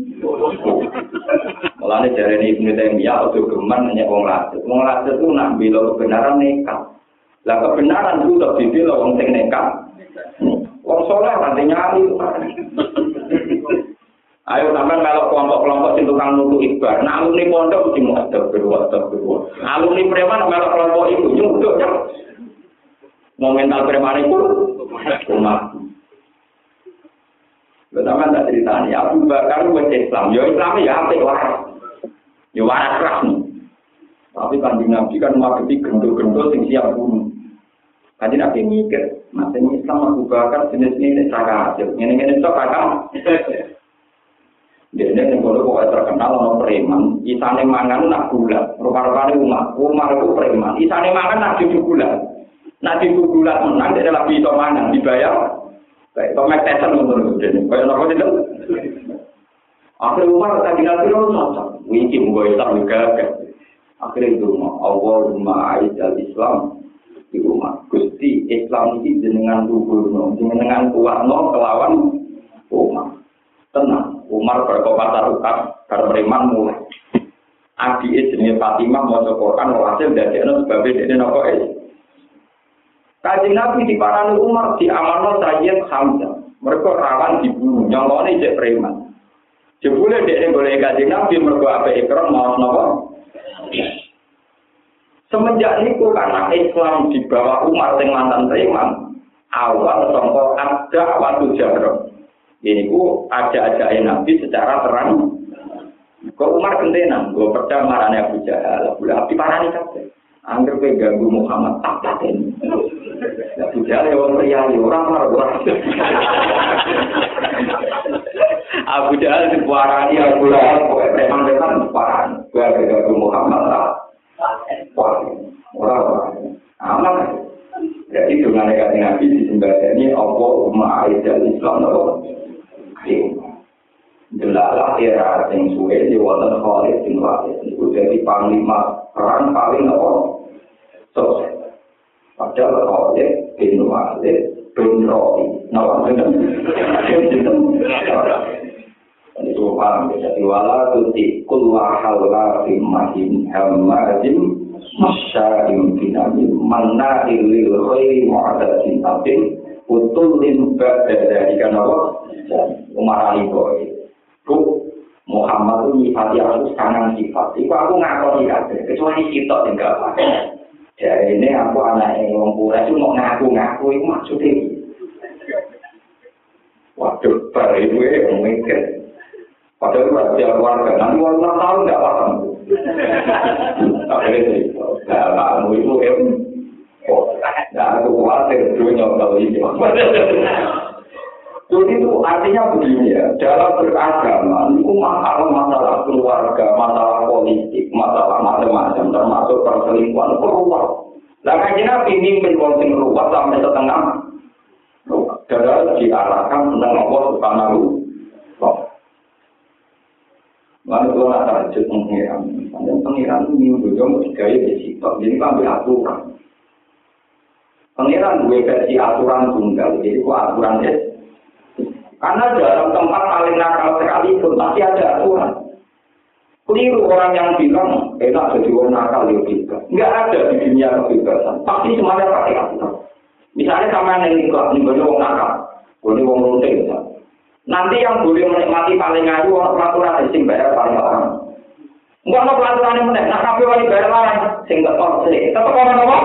Mulane jarene Ibnu Taimiyah atau geman nanya wong lasut. Wong lasut itu nak bila kebenaran nekat. Lah kebenaran itu tak dibela wong sing nekat. Wong soleh nanti nyali. Ayo sampai kalau kelompok-kelompok sing tukang nutu ibar, nah alumni pondok mesti mau ada berdua, ada berdua. Alumni preman kalau kelompok itu nyuduh ya. Mental preman itu, rumah. Pertama tak ceritanya, Abu Bakar wes Islam, ya Islam ya apik waras. Ya waras keras nih. Tapi kan Nabi kan menghadapi gendul-gendul yang siap bunuh. Kaji Nabi mikir, masa ini Islam Abu Bakar jenis ini cara. Ini ini sok kakak. Ini yang boleh pokoknya terkenal sama preman. Isane mangan nak gula. Rupa-rupanya umat. Umar itu preman. Isane mangan nak cucu gula. Nak cucu gula menang, dia lebih bisa mangan. Dibayar Kayak Tomek Tyson untuk itu. Kayak apa itu? Akhirnya Umar tadi nanti lo cocok. Wiki mau Islam juga kan. Akhirnya itu Allahumma aizal Islam di rumah. Gusti Islam ini jenengan tubuh no, jenengan kuat no kelawan Umar. Tenang, Umar berkobar tarukat karena beriman mulai. Adi jenis Fatimah mau Quran hasil dari itu sebabnya dia nopo Kaji Nabi di Parani Umar di Amano Sayyid Hamzah. Mereka rawan dibunuh, nyolone cek preman. Jebule dia boleh kaji Nabi mereka apa ikram mau nopo. Semenjak itu karena Islam di bawah Umar yang mantan preman, awal contoh ada waktu jahro. Ini ku ada-ada Nabi secara terang. Kok Umar gentenan, gue percaya marahnya Abu Jahal, Abu Lahab di Parani kabeh. Angger kowe ganggu Muhammad tak paten. Ya bujale wong priyayi ora marah ora. Abu Jahal dipuarani Abu Lahab kowe preman-preman dipuarani. Kowe ganggu Muhammad tak. Ora ora. Aman. Jadi dengan negatif Nabi disembadani Allah Umma Aisyah Islam Nabi. Jelalah era yang suwe di wonten Khalid bin Walid. Itu jadi panglima perang paling apa? Sukses. Padahal Khalid bin Walid bin Rabi, nama Dan itu paham ya, jadi wala tuti kulla hawla fimahin hamadin masyarim binamin manna ilil khairi mu'adatin abin utul limba dari kanawa Umar Ali Boy. Bu Muhammad itu nyifati aku kanan sifat itu aku ngakoni kabeh kecuali kita tinggal pakai Jadi ini aku anak yang ngomong itu mau ngaku-ngaku itu maksudnya Waduh, baru itu ya, mikir. Padahal berarti keluarga, nanti orang tahun nggak paham. Tapi itu, nah, kamu itu oh, nah aku khawatir dulu nyokal ini. Jadi itu artinya begini ya, dalam beragama itu masalah masalah keluarga, masalah politik, masalah macam-macam, termasuk perselingkuhan keluar. Nah kan Nabi mimpin sing ruwet sampai setengah. Darah diarahkan tentang Allah Subhanahu Lalu kalau nak tahajud pengiran, misalnya pengiran minggu juga mau digaya di situ, jadi ambil aturan. Pengiran gue versi aturan tunggal, jadi kok aturan ya. Karena dalam tempat paling nakal sekali pun pasti ada aturan. Keliru orang yang bilang enak jadi orang nakal ya juga. Enggak ada di dunia kebebasan. Pasti semuanya pakai aturan. Misalnya sama yang kok, ini orang nakal, ini orang lunting. Nanti yang boleh menikmati paling ayu orang peraturan sing bayar paling orang. Enggak ada peraturan yang menek, nah tapi wali bayar lain, sing tahu sih. Tetap orang apa?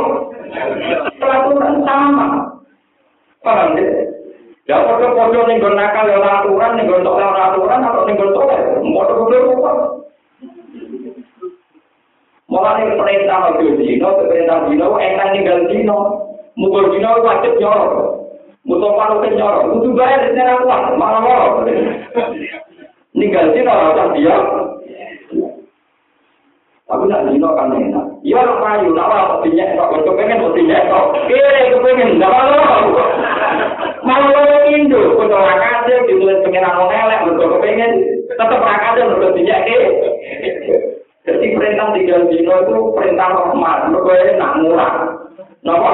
peraturan sama. Paham ya? Ya foto-foto ning gon nakal ya aturan ning nggon tok aturan atau ning nggon tok. Padha padha kok. Mulane dari perintah waktu dino, perintah dino, enak tinggal dino, mukul dino wajib nyorok, mutong paru ke nyorok, kudu bayar di sana kuat, malah nyorok. Tinggal dino, orang dia. Tapi nak dino kan enak. Iya nak payu, nak apa dinyak kok, untuk pengen dinyak kok. Kira kepengen, nggak mau. Mau lo Indo, kudu rakase ditulis pengiran wong elek, mergo kepengen tetep rakase mergo dinyak ke. Jadi perintah tiga dino itu perintah rahmat, mergo enak murah. Napa?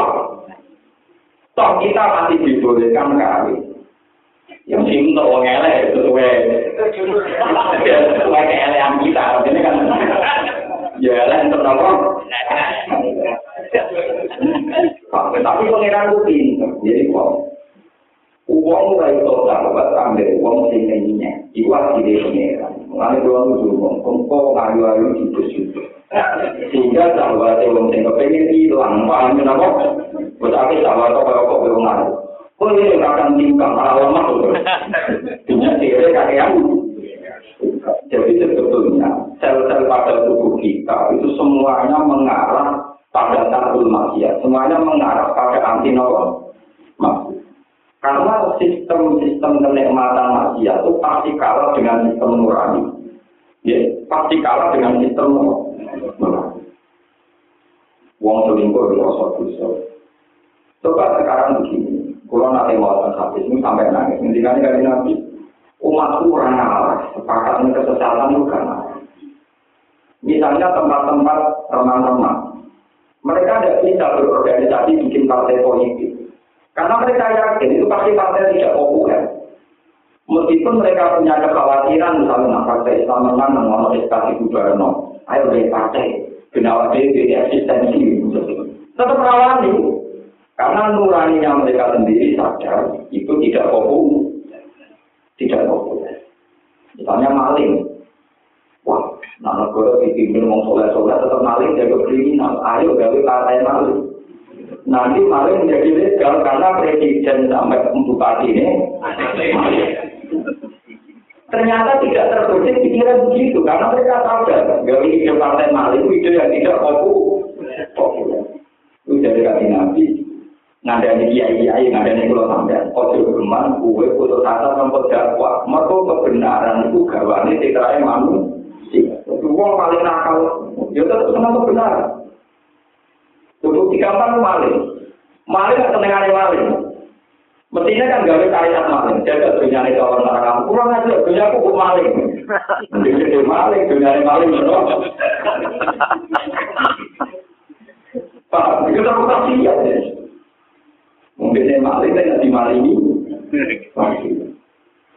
Toh kita masih dibolehkan kali. Yang sih untuk orang elek sesuai sesuai keelean kita. Ini kan Ya lah entar apa? Tapi pengiran itu pintar, jadi kok uang itu itu tahu buat ambil uang dari kainnya, diuat di pengiran. Mengalir uang itu uang, kompo ngalir ngalir di bus itu. Sehingga tahu buat uang yang kepengen hilang, paham kenapa? Buat aku tahu buat apa kok belum ngalir. Kok ini akan timbang alamat itu? Tidak sih, ada yang. Jadi sebetulnya sel-sel pada tubuh kita itu semuanya mengarah pada takul maksiat. Semuanya mengarah pada anti maksiat. Karena sistem-sistem kenikmatan maksiat itu pasti kalah dengan sistem nurani. Ya, pasti kalah dengan sistem nurani. Wong selingkuh itu dosa Coba sekarang begini, kalau nanti mau hadis ini sampai nangis. Ngendikan kali Nabi, umatku kurang ngalah, sepakat ini kesesatan itu kan. Misalnya tempat-tempat teman-teman, mereka tidak bisa berorganisasi bikin partai politik. Karena mereka yakin itu pasti partai tidak populer. Meskipun mereka punya kekhawatiran, misalnya partai Islam menang, mau ekstasi gubernur, ayo dari partai, kenapa dia eksistensi, tetap rawani. Karena nuraninya mereka sendiri sadar itu tidak populer. Tidak populer. Misalnya maling. Wah, nah negara dipimpin ngomong soleh-soleh tetap maling jaga kriminal. Ayo gawe partai maling. Nanti maling menjadi legal karena presiden sampai bupati ini Ternyata tidak terbesit pikiran begitu karena mereka sadar gawe ide partai maling itu yang tidak populer. Itu dari kaki nabi ngandani kiai kiai ngandani kalau sampai ojo geman kue putus asa sampai dakwah. Mereka kebenaran itu gawane titrai manu itu uang paling nakal ya tetap senang kebenaran. Untuk digampang maling. Maling atau tengah maling. Mestinya kan gawe syariat maling, jaga dunia ini orang neraka. Kurang aja, dunia aku maling. Dunia maling, dunia maling, Pak, itu tak kasihan ya. Mungkin saya maling, saya nggak dimalingi.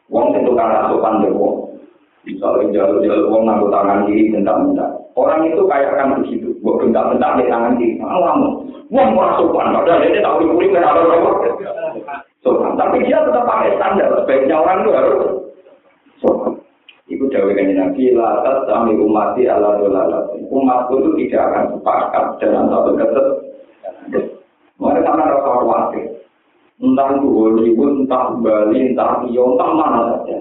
Wong itu karena sopan deh, Misalnya jalur-jalur wong nganggo tangan kiri bentak-bentak. Orang itu kayak kan begitu. Buat bentak-bentak di tangan kiri. Alamu. Wong orang sopan. Padahal dia tahu kulit kan ada apa. Sopan. Tapi dia tetap pakai standar. Sebaiknya orang itu harus sopan. Iku dawe kan Nabi latat sami umati ala dolalat. Umatku itu tidak akan sepakat dalam satu keset. Mereka sama rasa khawatir. Entah itu Hollywood, entah Bali, entah Rio, entah mana saja.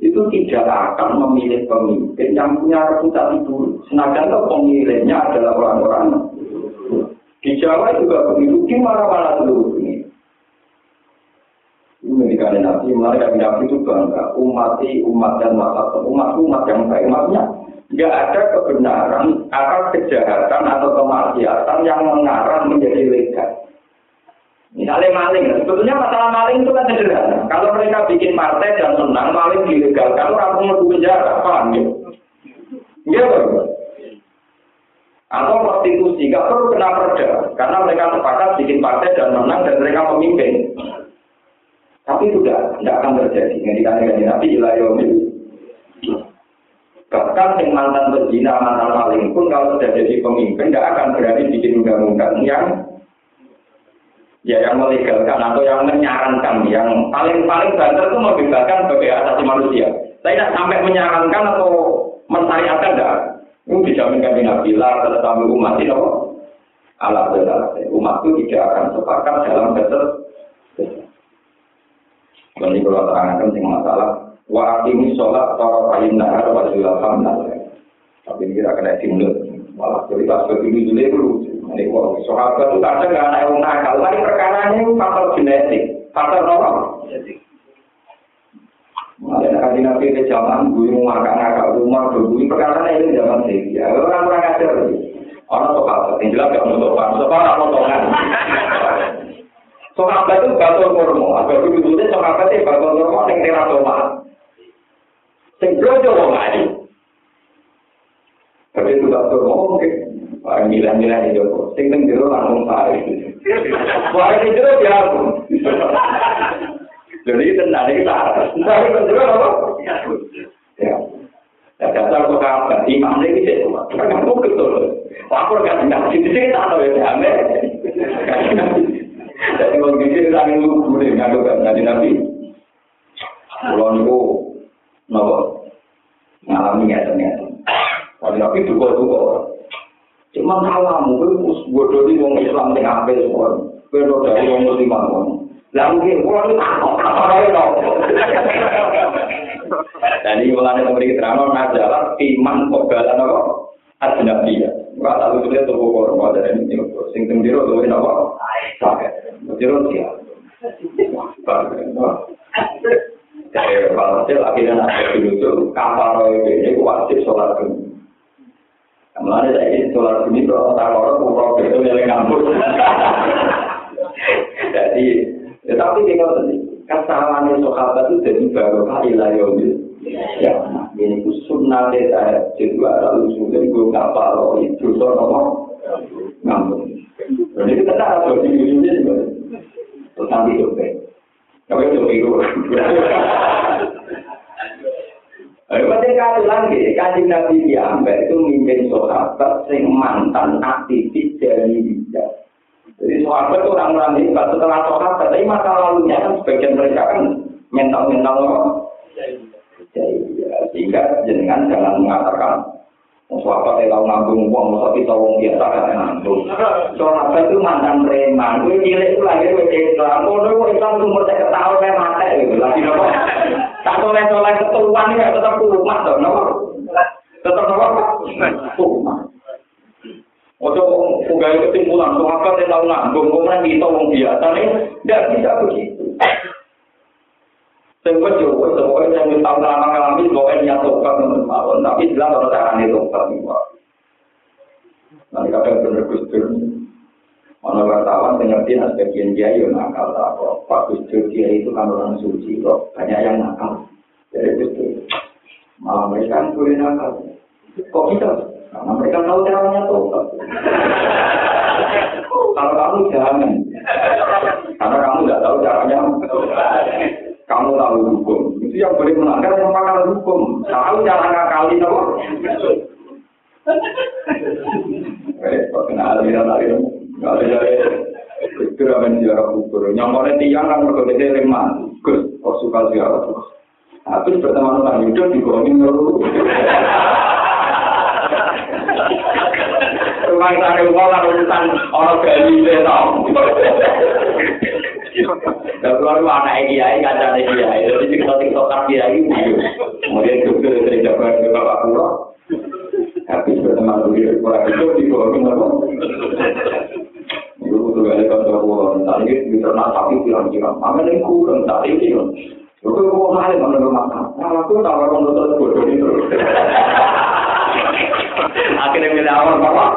Itu tidak akan memilih pemimpin yang punya reputasi buruk. Senajan itu pemilihnya adalah orang-orang di Jawa juga begitu, di mana-mana dunia. Ini ketika Nabi, mereka Nabi itu bangga, umati, umat dan mata umat umat yang baik. Maksudnya, nggak ada kebenaran atas kejahatan atau kemaksiatan yang mengarah menjadi legal. Misalnya maling, sebetulnya masalah maling itu kan sederhana. Kalau mereka bikin partai dan menang, maling dilegalkan, orang mau di penjara, paham ya? Iya, Atau prostitusi, nggak perlu kena perda, karena mereka sepakat bikin partai dan menang dan mereka pemimpin. Tapi tidak, tidak akan terjadi. Yang dikatakan Nabi Ilayomil. Bahkan yang mantan berzina, mantan maling pun kalau sudah jadi pemimpin, tidak akan berani bikin undang-undang yang ya yang melegalkan atau yang menyarankan yang paling paling banter itu membebaskan sebagai asasi manusia. Saya tidak sampai menyarankan atau mensyariatkan tidak. Ini dijaminkan di Nabi lah tetap umat ini apa? Alat umat itu tidak akan sepakat dalam betul. Ini kalau terangkan sing masalah wa ini sholat kain nahar wa julafam Tapi ini kira kena simulus. Malah cerita seperti ini dulu ini kok sahabat itu kadang nggak anak yang nakal. Tapi perkara ini faktor genetik, faktor apa? Ada nabi nabi ke zaman gue mau makan nakal rumah dulu. Perkara ini zaman sih. Ya orang orang ajar. Orang sahabat yang jelas gak mau sopan. Sopan apa sopan? Sahabat itu batul kurma. Agak begitu deh sahabat itu batul kurma yang teratoma. Sing blojo wong ayu. Tapi itu tak berbohong sih. Pak Mila-Mila di Joko. Sing teng jero langsung pare. Pare di jero ya aku. Jadi tenan iki ta. Tapi kan jero apa? Ya. Ya dasar kok apa? Imam ini sih kok. Kan kok gitu loh. Aku enggak tenang di sini ta loh ya ame. Jadi mau gigit tangan lu kemudian ngadu kan nabi. Pulau Nibu, nopo. Ngalami nyata-nyata. Tapi nabi duka duka orang. Cuma kalamu, itu bodoh ini orang Islam yang ngapain semua. Bodoh dari orang Musliman. Lah mungkin, orang itu takut, apa lagi dong? Dan ini mulai dari pemberi keterangan, nah jalan iman kok galan apa? Hati nabi ya. Enggak tahu itu dia tubuh korban, ada yang ini. Sing tembiro tuh ini apa? Sakit. Tembiro dia. Wah, Dari kepala kecil, akhirnya nanti dulu kapal roh ini wajib sholat dulu. Mulanya saya ini sholat ini kalau tak orang kurang itu yang ngampus. Jadi, tetapi kita tadi kesalahan sahabat itu jadi barokah ilayomil. Ya, ini ku sunnah saya juga lalu sudah gue kapal itu soal ngampus. Dan itu kita harus berpikir juga. Terus nanti itu Tapi itu itu. Ayo penting kali lagi, kajian Nabi Diambil itu mimpin sahabat sing mantan aktivis dari bijak. Jadi sahabat itu orang-orang hebat setelah sahabat, tapi masa lalunya kan sebagian mereka kan mental-mental apa? Sehingga jenengan jangan mengatakan Sahabat saya tahu ngambung uang, masa kita uang biasa kan ngambung. Sahabat itu mantan preman, gue cilik itu lagi gue Islam, gue gue tuh umur saya ketahuan saya mati gitu. Lagi nopo, tak soleh soleh ketuan ini tetap rumah dong, no? tetap apa? Rumah. Oh, tuh, ugal itu timbulan, tuh, apa yang tahu nggak? Gue ngomongin di tolong dia, tidak bisa begitu. Saya buat jauh, itu pokoknya yang minta ulama ngalami, pokoknya niat tobat menurut Allah, tapi bilang kalau tangan itu tobat, nih, Pak. Nanti kadang bener-bener Mana wartawan pengerti nah sebagian dia yo nakal tak kok. Pak Gus Dur dia itu kan orang suci kok. Banyak yang nakal. Jadi Dur. Malah mereka kan boleh nakal. Kok kita? Karena mereka tahu caranya tobat. Kalau kamu jangan. Karena kamu nggak tahu caranya. kamu tahu hukum. Itu yang boleh melanggar yang pakar hukum. Tahu cara ngakali tahu. Eh, kok kena aliran kira men ziarah kubur. Nyamone tiang kan mergo dite ning mati. Gus, kok suka ziarah terus. Aku pertama nang hidup di kono ning loro. Rumah tane urusan ora gawe dhewe ta. Dan luar lu anak ini ya, ini kacang ini ya, jadi kita tiktokan dia. Kemudian juga dari jabatan ke bapak pula, habis berteman dulu, kurang itu di bawah minum. Ada kantor pulau. Tadi di ternak sapi bilang-bilang, mana yang kurang tadi itu? Itu kok mahal mana rumah Nah, aku tahu orang dokter bodoh itu. Akhirnya milih awal bapak.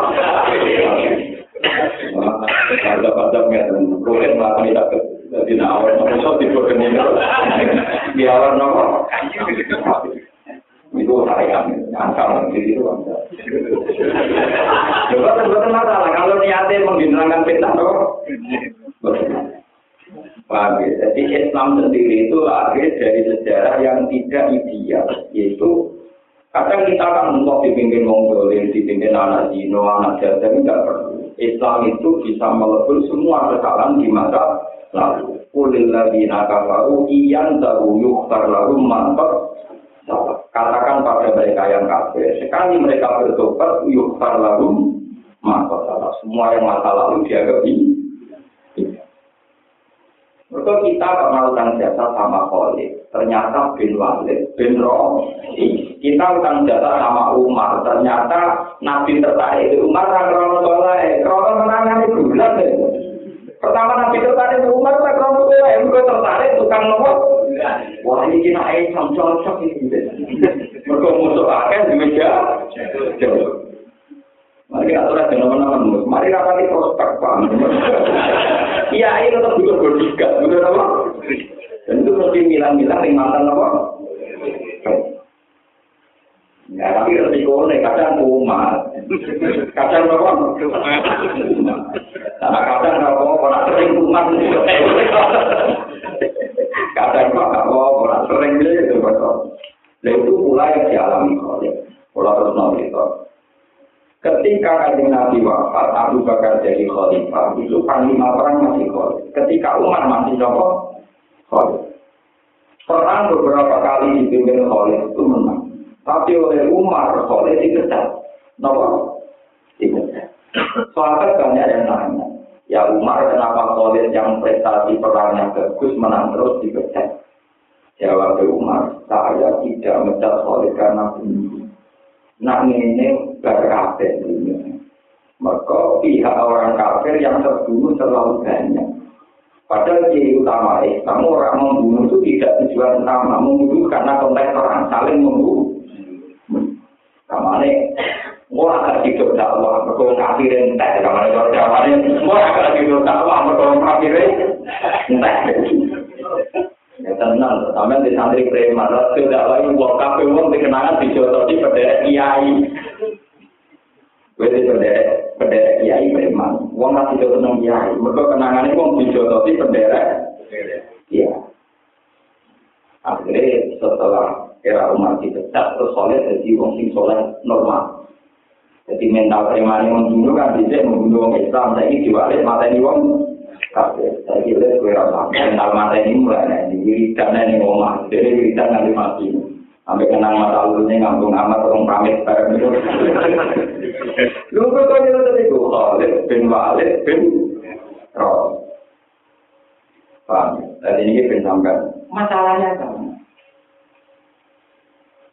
Ada pada nggak boleh melakukan itu jadi nawar nopo so tipe kening di awal nopo itu saya angkal jadi itu coba sebetulnya masalah kalau niatnya menghilangkan fitnah nopo Paham ya? Jadi Islam sendiri itu lahir dari sejarah yang tidak ideal, yaitu kadang kita kan untuk dipimpin Mongolia, dipimpin anak Dino, anak Jawa, tidak perlu. Islam itu bisa melebur semua kesalahan di masa lalu. Kulil ladina kafaru iyan tahu yuktar lalu mantap. Katakan pada mereka yang kafir, sekali mereka bertobat yuktar lalu mantap. Semua yang masa lalu dia kebi. Mereka kita pernah utang jasa sama Khalid. Ternyata bin Walid, bin Rohi. Kita utang jasa sama Umar. Ternyata Nabi tertarik itu Umar. Krono soleh. Krono menangan itu bulan. Pertama Nabi tertarik itu Umar. Krono soleh. Mereka tertarik tukang nopo. Wah ini kena air cocok ini. Mereka musuh akhir di meja. Mari kita aturan dengan teman-teman. Mari rapati prospek paham. Iya, ini tetap butuh berdikat, butuh apa? Dan itu mesti milah-milah yang mantan apa? Ya, tapi resiko nih kadang kumat. Kadang apa? Nah, kadang apa? Orang sering kumat. Kadang apa? Orang sering itu betul. Nah, itu yang dialami oleh Pola terus nanti Ketika kajian Nabi wafat, Abu Bakar jadi khalifah, itu panglima perang masih khalifah. Ketika Umar masih nopo khalifah. Perang beberapa kali dipimpin khalifah itu menang. Tapi oleh Umar khalifah dikejar. Nopo? Dikejar. Soalnya banyak yang nanya. Ya Umar kenapa solid yang prestasi perangnya bagus menang terus dipecat. Jawab Umar, saya tidak mencat solid karena bunuh. Nak ini berkafir dunia. Maka pihak orang kafir yang terbunuh terlalu banyak. Padahal ciri utama Islam orang membunuh itu tidak tujuan utama. Membunuh karena konteks perang saling membunuh. Kamane Wah, agak hidup dakwah, mereka kafirin entah. Kamane kalau dakwahnya, wah agak hidup dakwah, mereka kafirin entah. Ya tenang, sampai di santri preman, rasul dakwah wah kafe wong dikenangan dijodohi pada kiai. Gue di bendera, bendera kiai preman. Wong masih jodoh nang kiai, mereka kenangannya wong dijodohi bendera. Iya. Akhirnya setelah era umat dipecat terus soleh jadi wong sing soleh normal. Jadi mental preman yang membunuh kan bisa membunuh orang Islam. Ini diwalik mata ini wong kafir. Saya kira gue rasa mental mata ini mulai nih. Wiridan ini ngomong. Jadi wiridan nanti mati. Sampai kenang mata lalunya ngambung amat orang pamit itu. Lu kok tadi tadi gue Khalid bin Walid bin Roh. Paham? Jadi ini bin sampai masalahnya kan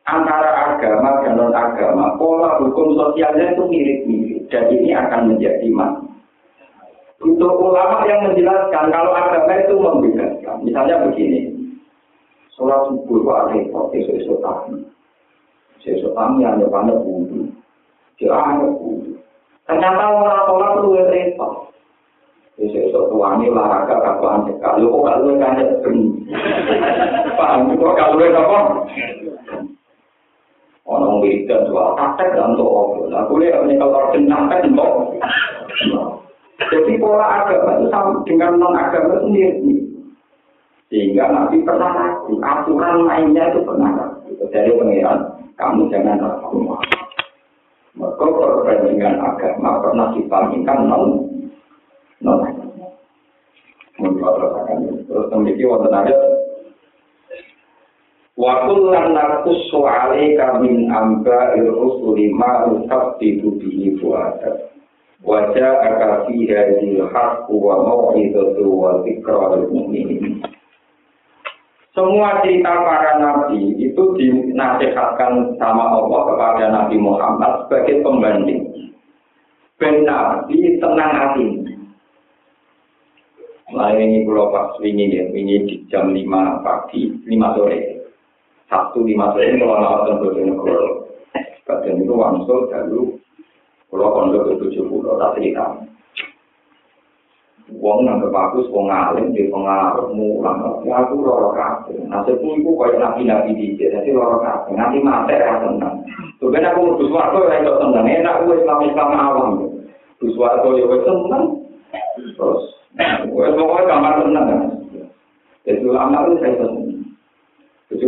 antara agama dan non agama, pola hukum sosialnya itu mirip-mirip. Dan ini akan menjadi mas. Untuk ulama yang menjelaskan kalau agama itu membedakan, misalnya begini, sholat subuh kok repot, esok-esok tani. Esok tani hanya pada wudhu. Dia wudhu. Ternyata orang sholat itu repot. Esok-esok tuani olahraga kapan sekali, kok gak lu kan Paham, kok lu apa? Orang wiridan soal praktek dan untuk apa. Nah, boleh ini kalau jenahkan untuk. Jadi pola agama itu sama dengan non agama mirip. Sehingga nanti pernah ragu, aturan mainnya itu pernah ragu. Dari pengiran, kamu jangan ragu. Maka perbandingan agama pernah dibandingkan non non agama. Terus memiliki ada Wa kullan naqussu 'alaika min amba'ir rusuli ma nusabbitu bihi fu'adak. Wa ja'aka fi hadhil haqqu wa mau'izatu wa dzikra lil mu'minin. Semua cerita para nabi itu dinasihatkan sama Allah kepada Nabi Muhammad sebagai pembanding. Ben Nabi tenang hati. Nah ini pulau pas ini ya, ini di jam 5 pagi, 5 sore. Sabtu lima sore ini kalau nawar tentu kalau Kadang itu wangsul dulu kalau pondok ke tujuh puluh tak cerita. Wong nang bagus, wong alim di pengaruh mulang. Ya aku loro kabeh. Nasibku iku koyo nabi-nabi dicek, dadi loro kabeh. Nanti mate ra tenang. Tuh ben aku mlebu swarga ora iso tenang. Enak wis Islam Islam awam. Mlebu swarga yo wis tenang. Terus wis pokoke kamar tenang. Ulama itu saya tenang.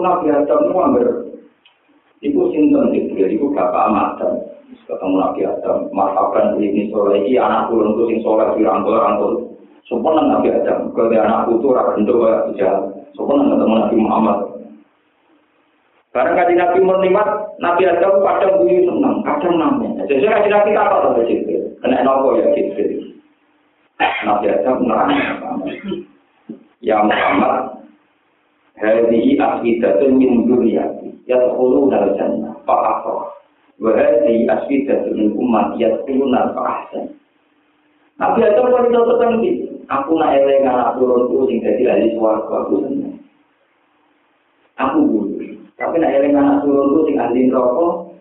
Nabi Adam itu hampir Iku sinten Jibril, iku bapak Adam. Ketemu Nabi Adam, marhaban ini soleh, ini anak turun itu sing soleh, dirangkul-rangkul. Sopan Nabi Adam, kalau anak putu, rakyat itu jalan. Sopan ketemu Nabi Muhammad. Karena kaji Nabi menikmat, Nabi Adam kadang bunyi senang, kadang namanya. Jadi kaji Nabi apa sama Jibril? Kena nopo ya Jibril. Nabi Adam nerang. Ya Muhammad, Hadihi afidatun min duriyati Yadkhuluna al-jannah Fa'afrah Wa hadihi afidatun min umat Yadkhuluna fa'ahsan Nabi Adam pun itu tertentu Aku nak eleng anak turunku Sing jadi ahli suarga Aku senang. Aku bulu Tapi nak eleng anak turunku Sing ahli rokok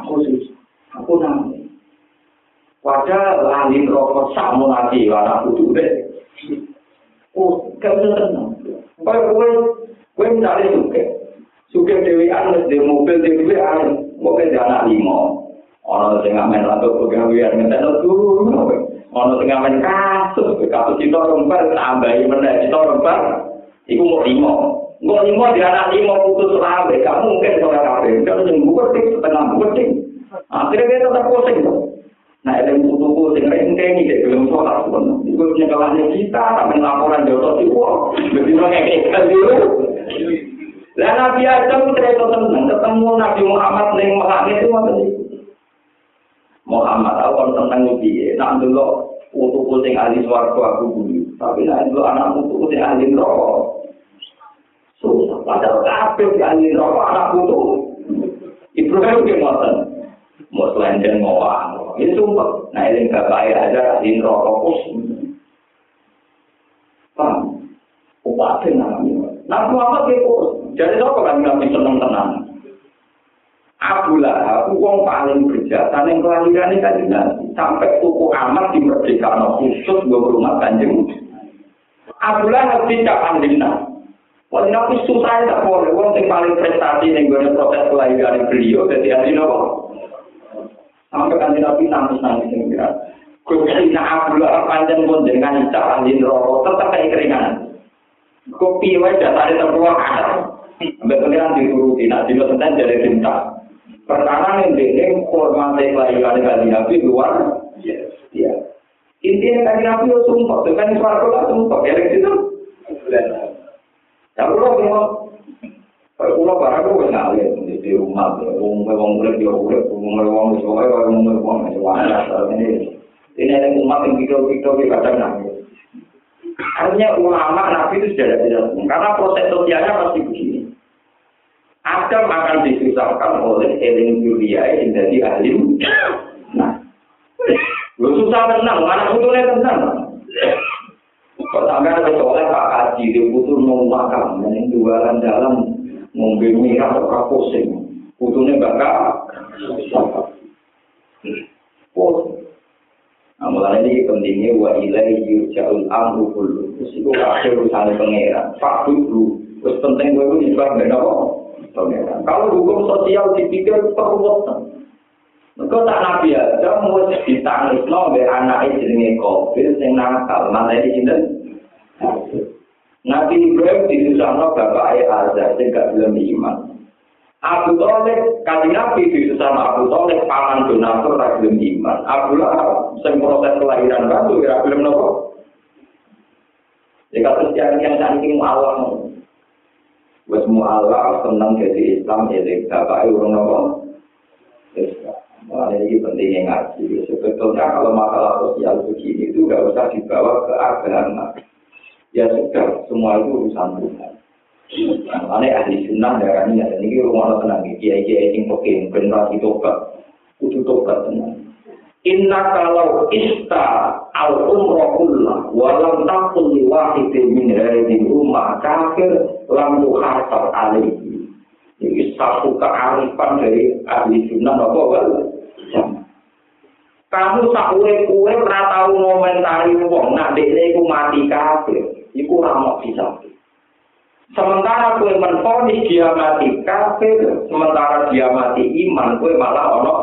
Aku susah Aku nangis. Wajah ahli rokok Sama nanti Anak putu deh. Oh, gak bisa kowe kowe misalnya suke, suke dewi anes di mobil dewi anes, mobil di anak lima, orang sing ngamen atau pegawaian ngeten dulu, Ono sing ngamen kasus, kasus itu lembar tambahi meneh itu lembar. Iku mau limo. Mau limo di anak limo putus rawe, kamu mungkin soal kafe. Kalau yang buketing setengah buketing. Akhirnya kita tetap pusing. Nah, yang buku sing rek ngeni dek belum sholat pun. Iku nyekelane kita sampe laporan di otot Begitu kayak kayak ngekek dulu. Lah Nabi Adam ketemu temen ketemu Nabi Muhammad ning mahane itu wonten Muhammad aku kan tentang nabi ya, nak dulu untuk kucing ahli suaraku aku bunyi, tapi nak dulu anak untuk kucing ahli roh, susah. Padahal kafir di ahli roh anakku tuh. ibu kan gimana? Mau selanjutnya mau Ini sumpah. Nah ini gak kaya aja ahli neraka kus. Paham? Upatin namanya. Nah, Muhammad itu Jadi apa kan Nabi seneng tenang? Abu Lahab, wong paling berjasa yang kelahiran ini kan sampai tuku amat di merdeka khusus gue rumah kanjeng. Abu Lahab tidak pandina. Wali nabi susah tak boleh, wong yang paling prestasi yang gue proses kelahiran beliau jadi ahli nopo. Sampai nabi nangis nangis yang kira. Gue kira Abu Lahab panjang pun dengan cara rokok tetap kayak keringan. Kopi wae dasarnya terkeluar Sampai pengiran dituruti, nah di tentang jadi cinta. Pertama yang ini hormati kelahiran kali Nabi luar ya. Intinya kali Nabi itu sumpah, dengan suara lah sumpah, ya situ. Ya Allah memang Kalau pulau barang itu kan ngalir di rumah, wong wong urip yo urip, wong wong wis wae kaya wong wis wae ini. Ini ada umat yang di kadang nangis. Artinya ulama nabi itu sudah tidak karena proses sosialnya pasti begini. Adam akan disusahkan oleh eling dunia yang jadi ahli. Nah, lu susah tenang, mana butuhnya tenang. Pertama ada oleh Pak Haji, dia butuh mau makan, yang jualan dalam ngombe merah atau pusing. Butuhnya bakal. Nah, mulai ini pentingnya wa ilai yurja'ul amru kullu. Terus itu akhir urusan pangeran. Pak dulu, terus penting gue itu beda kok. pangeran. Kalau hukum sosial dipikir perwutan. Mereka tak nabi aja mau ditangis no be anak jenenge kofir sing nakal mana di sini. Nabi Ibrahim disusahno bapak ayah Azhar sing gak belum iman. Abu Talib kaji Nabi disusahno Abu Talib paman donatur gak belum iman. Abu Lahab sing proses kelahiran baru gak belum nopo. Jika terus yang yang saking Allah Wes mu'alaf senang jadi Islam jadi bapak urung nopo. Mulai ini pentingnya ngaji. Sebetulnya kalau masalah sosial begini itu nggak usah dibawa ke agama. Ya sudah, semua itu urusan Tuhan. Mulai ahli sunnah darah ini ini rumah tenang. Kiai kiai yang peking generasi tobat, itu tobat tenang. Inna kalau ista al umrohullah walam takul li wahidin min hadhihi rumah kafir lam yuhasab alaihi. Ini satu kearifan dari ahli sunnah apa wal Kamu sakure kue ora tau ngomentari wong nak dekne iku mati kafir, iku ora mau bisa. Sementara kue menfonis dia mati kafir, sementara dia mati iman, kue malah ono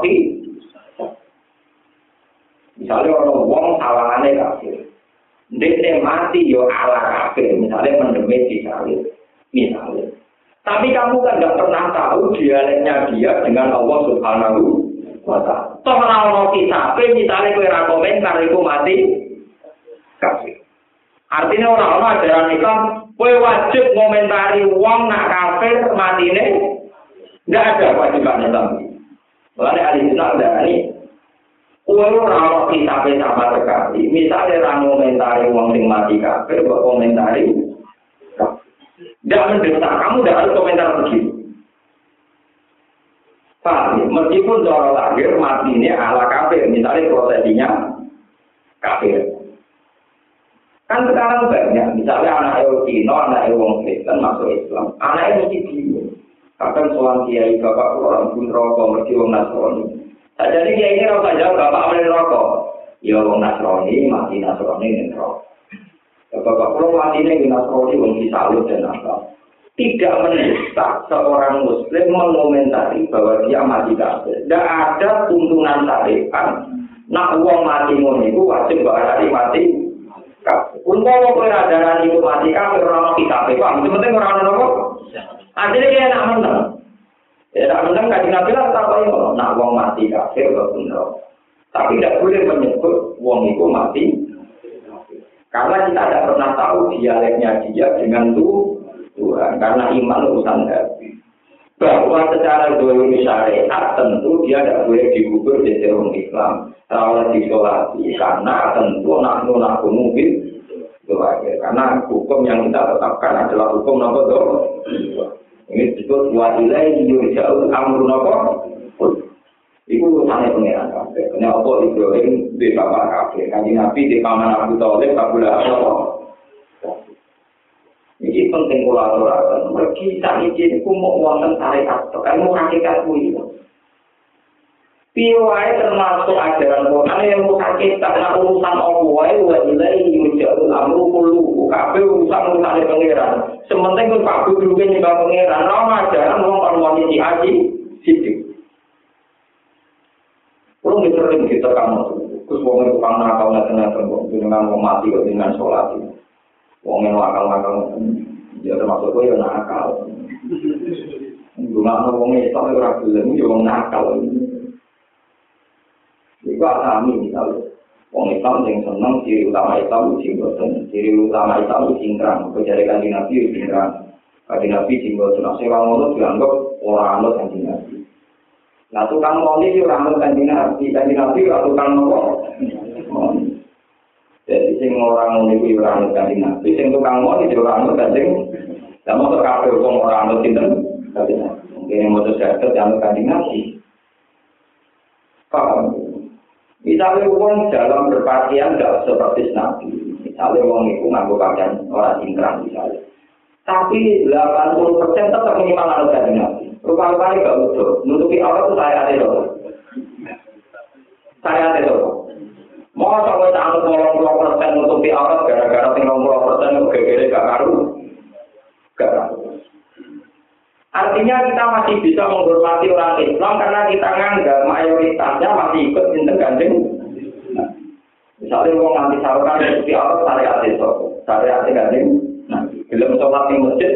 Misalnya orang wong salahane kafir. Dia mati yo ala kafir, misalnya mendemik di salib. Misalnya. Tapi kamu kan nggak pernah tahu dialeknya dia dengan Allah Subhanahu wa taala. Toh ora ono misalnya kowe ra komentar iku mati kafir. Artinya orang-orang ajaran Islam, kowe wajib ngomentari wong nak kafir matine nggak ada kewajiban Islam. Mulane ahli sunnah ini Kue ora ono kitabe sama sekali. Misalnya orang komentari uang sing mati kafir, buat komentari. Tidak mendesak, kamu tidak harus komentar begitu. Paham ya? Meskipun cara lahir mati ini ala kafir, misalnya prosesinya kafir. Kan sekarang banyak, misalnya anak Cina, anak wong Kristen masuk Islam, anaknya mesti bingung. Kadang soal kiai bapak orang pun rokok, mesti wong Nasrani. Nah, jadi dia ini rasa jauh bapak ambil rokok. Ya wong Nasrani mati Nasrani ning rokok. Ya, bapak kalau mati ning Nasrani wong disalut dan apa. Tidak mendesak seorang muslim mengomentari bahwa dia mati kafir. Tidak ada tuntunan syariat Nak uang mati ngono iku wajib barari mati. Umpama kowe radaran itu mati kafir ora ono kitabe, Pak. Penting ora ono apa? Akhirnya dia nak menang. Ya nak menang kan Nabi lah tak apa Nak uang mati kafir kok bener. Tapi tidak boleh menyebut uang itu mati. Karena kita tidak pernah tahu dialeknya dia dengan Tuhan. Karena iman urusan hati. Bahwa secara dulu syariat tentu dia tidak boleh dikubur di dalam Islam. Kalau disolati. Karena tentu nak nak mungkin itu aja. Karena hukum yang kita tetapkan adalah hukum nomor dua. Ini disebut wa ilaihi yurja'ul amru nopo. Iku urusannya pengiran kabeh. Kena apa Ibrahim di bapak kabeh. Kanji Nabi di paman Abu Thalib kabula apa. Ini penting kolaborator. Mergi sami jadi ku mau wonten tarekat to. Kamu hakikat ku itu. Piwai termasuk ajaran Quran yang untuk hakikat nah urusan Allah itu wajibnya ini menjadi lalu perlu kafe urusan urusan pangeran. Sementing pun kafe dulu kan juga pangeran. Nama ajaran mau perluan ini aji situ. Kalau misalnya kita kamu terus mau ngelupang nakal nggak tenang terbang dengan mau mati dengan salat. Wong yang nakal-nakal ya termasuk kowe yo nakal. Gunakno wong Islam ora gelem yo wong nakal. Iku alami misalnya. Wong Islam yang seneng ciri utama itu boten. Ciri utama itu cingkrang. Kejari kanji Nabi itu cingkrang. Kanji Nabi cingkrang. Nah, sewa ngono dianggap orang anut kanji Nabi. Nah, tukang moni itu orang anut kanji Nabi. Kanji Nabi itu tukang moni. Jadi sing orang moni itu orang anut kanji Nabi. Sing tukang moni itu orang anut kanji Nah, mau kabeh wong orang anut sinten? Kanji Nabi. Mungkin yang mau terjadi dianut kanji Nabi. Paham? Misalnya uang dalam berpakaian tidak seperti Nabi. Misalnya uang itu nganggo pakaian orang ingkrang misalnya. Tapi 80 persen tetap minimal harus dari Nabi. Rupa-rupanya gak betul. Nutupi Allah itu saya ada. Saya ada. Mau sampai tak ngomong puluh persen nutupi Allah gara-gara tinggal puluh persen gara-gara gak karu. Gak karu. Artinya kita masih bisa menghormati orang Islam karena kita nganggap mayoritasnya masih ikut sinten ganjeng. Nah, misalnya mau nganti sarukan seperti Allah syariat itu, syariat ganjeng. Nah, belum sholat di masjid,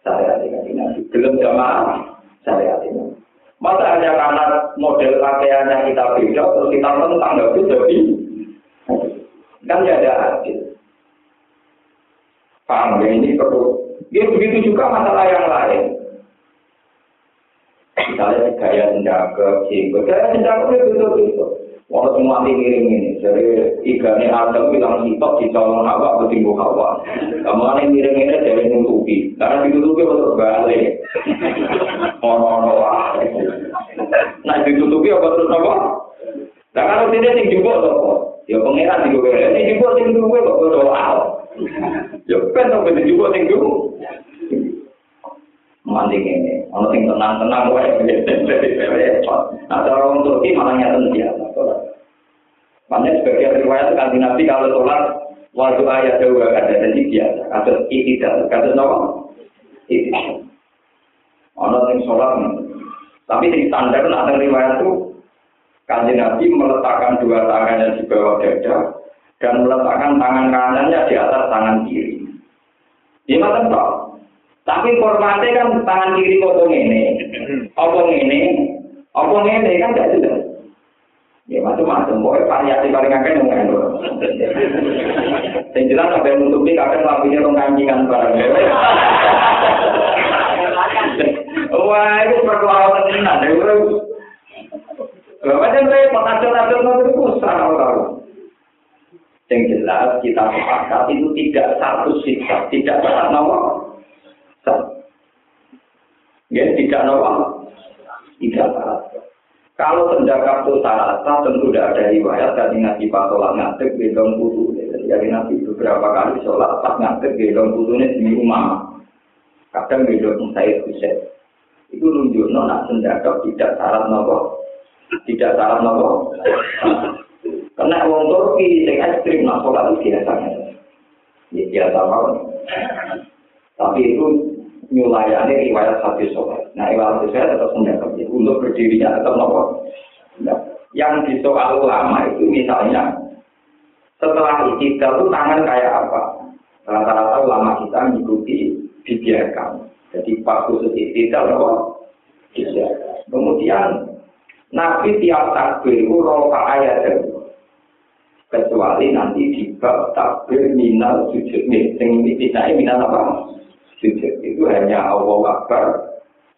syariat ganjeng. Belum jamaah, syariat itu. Masa hanya karena model pakaiannya kita beda, terus kita tentang nggak bisa jadi kan tidak ada adil. Paham ya ini perlu. Ya begitu juga masalah yang lain. misalnya gaya senjaga, jenggot, gaya senjaga itu betul-betul. Wong tuwa mati ngirim ngene, jare igane Adam iki lan sitok dicolong awak ketimbu hawa. Kamane ngirim ngene dhewe nutupi. Karena ditutupi wis bali. Ono ono wae. Nah ditutupi apa terus apa? Lah karo dene sing jupuk to. Ya pangeran iki sing jupuk sing duwe kok ora Ya ben to sing jupuk sing duwe. Mandi ini. Ono sing tenang-tenang wae repot. Nah, cara orang Turki malah nyata dia. Makanya sebagai riwayat kan Nabi kalau sholat waktu ayat dua kata jadi biasa. Kata itidal, kata apa? Itidal. Ono sing sholat, tapi di standar ada riwayat itu Kanjeng Nabi meletakkan dua tangannya di bawah dada dan meletakkan tangan kanannya di atas tangan kiri. Ini macam Tapi formatnya kan tangan kiri kok ini, apa ini, apa ini kan tidak jelas. Ya macam-macam, pokoknya variasi paling akeh nung kan. Yang jelas sampai menutupi kadang lampunya nung kan barang. Wah itu perkelawan tenan, ya. Macam repot, acur-acur itu susah kalau Yang jelas kita sepakat itu tidak satu sikap, tidak satu nomor. Ya, tidak nopo. Tidak syarat. Kalau penjaga itu syarat, tentu tidak ada riwayat dari Nabi sholat ngadeg gendong putu. Jadi Nabi beberapa kali sholat pas ngadeg gendong putunya di rumah. Kadang gendong saya Husain. Itu nunjuk nona penjaga tidak syarat nopo. Tidak syarat nopo. Karena orang Turki yang ekstrim nak sholat itu biasanya. Ya biasa banget. Tapi itu nyulayani riwayat hadis sholat. Nah, riwayat sholat tetap mendapat. Untuk berdirinya tetap nopo. yang di soal ulama itu misalnya setelah itidal itu tangan kayak apa? Rata-rata ulama kita mengikuti dibiarkan. Jadi pas khusus apa? Dibiarkan. Kemudian Nabi tiap takbir itu roka ayat kecuali nanti di bab takbir minal sujud nih, ini tidak minal apa? Sujud itu hanya Allah Akbar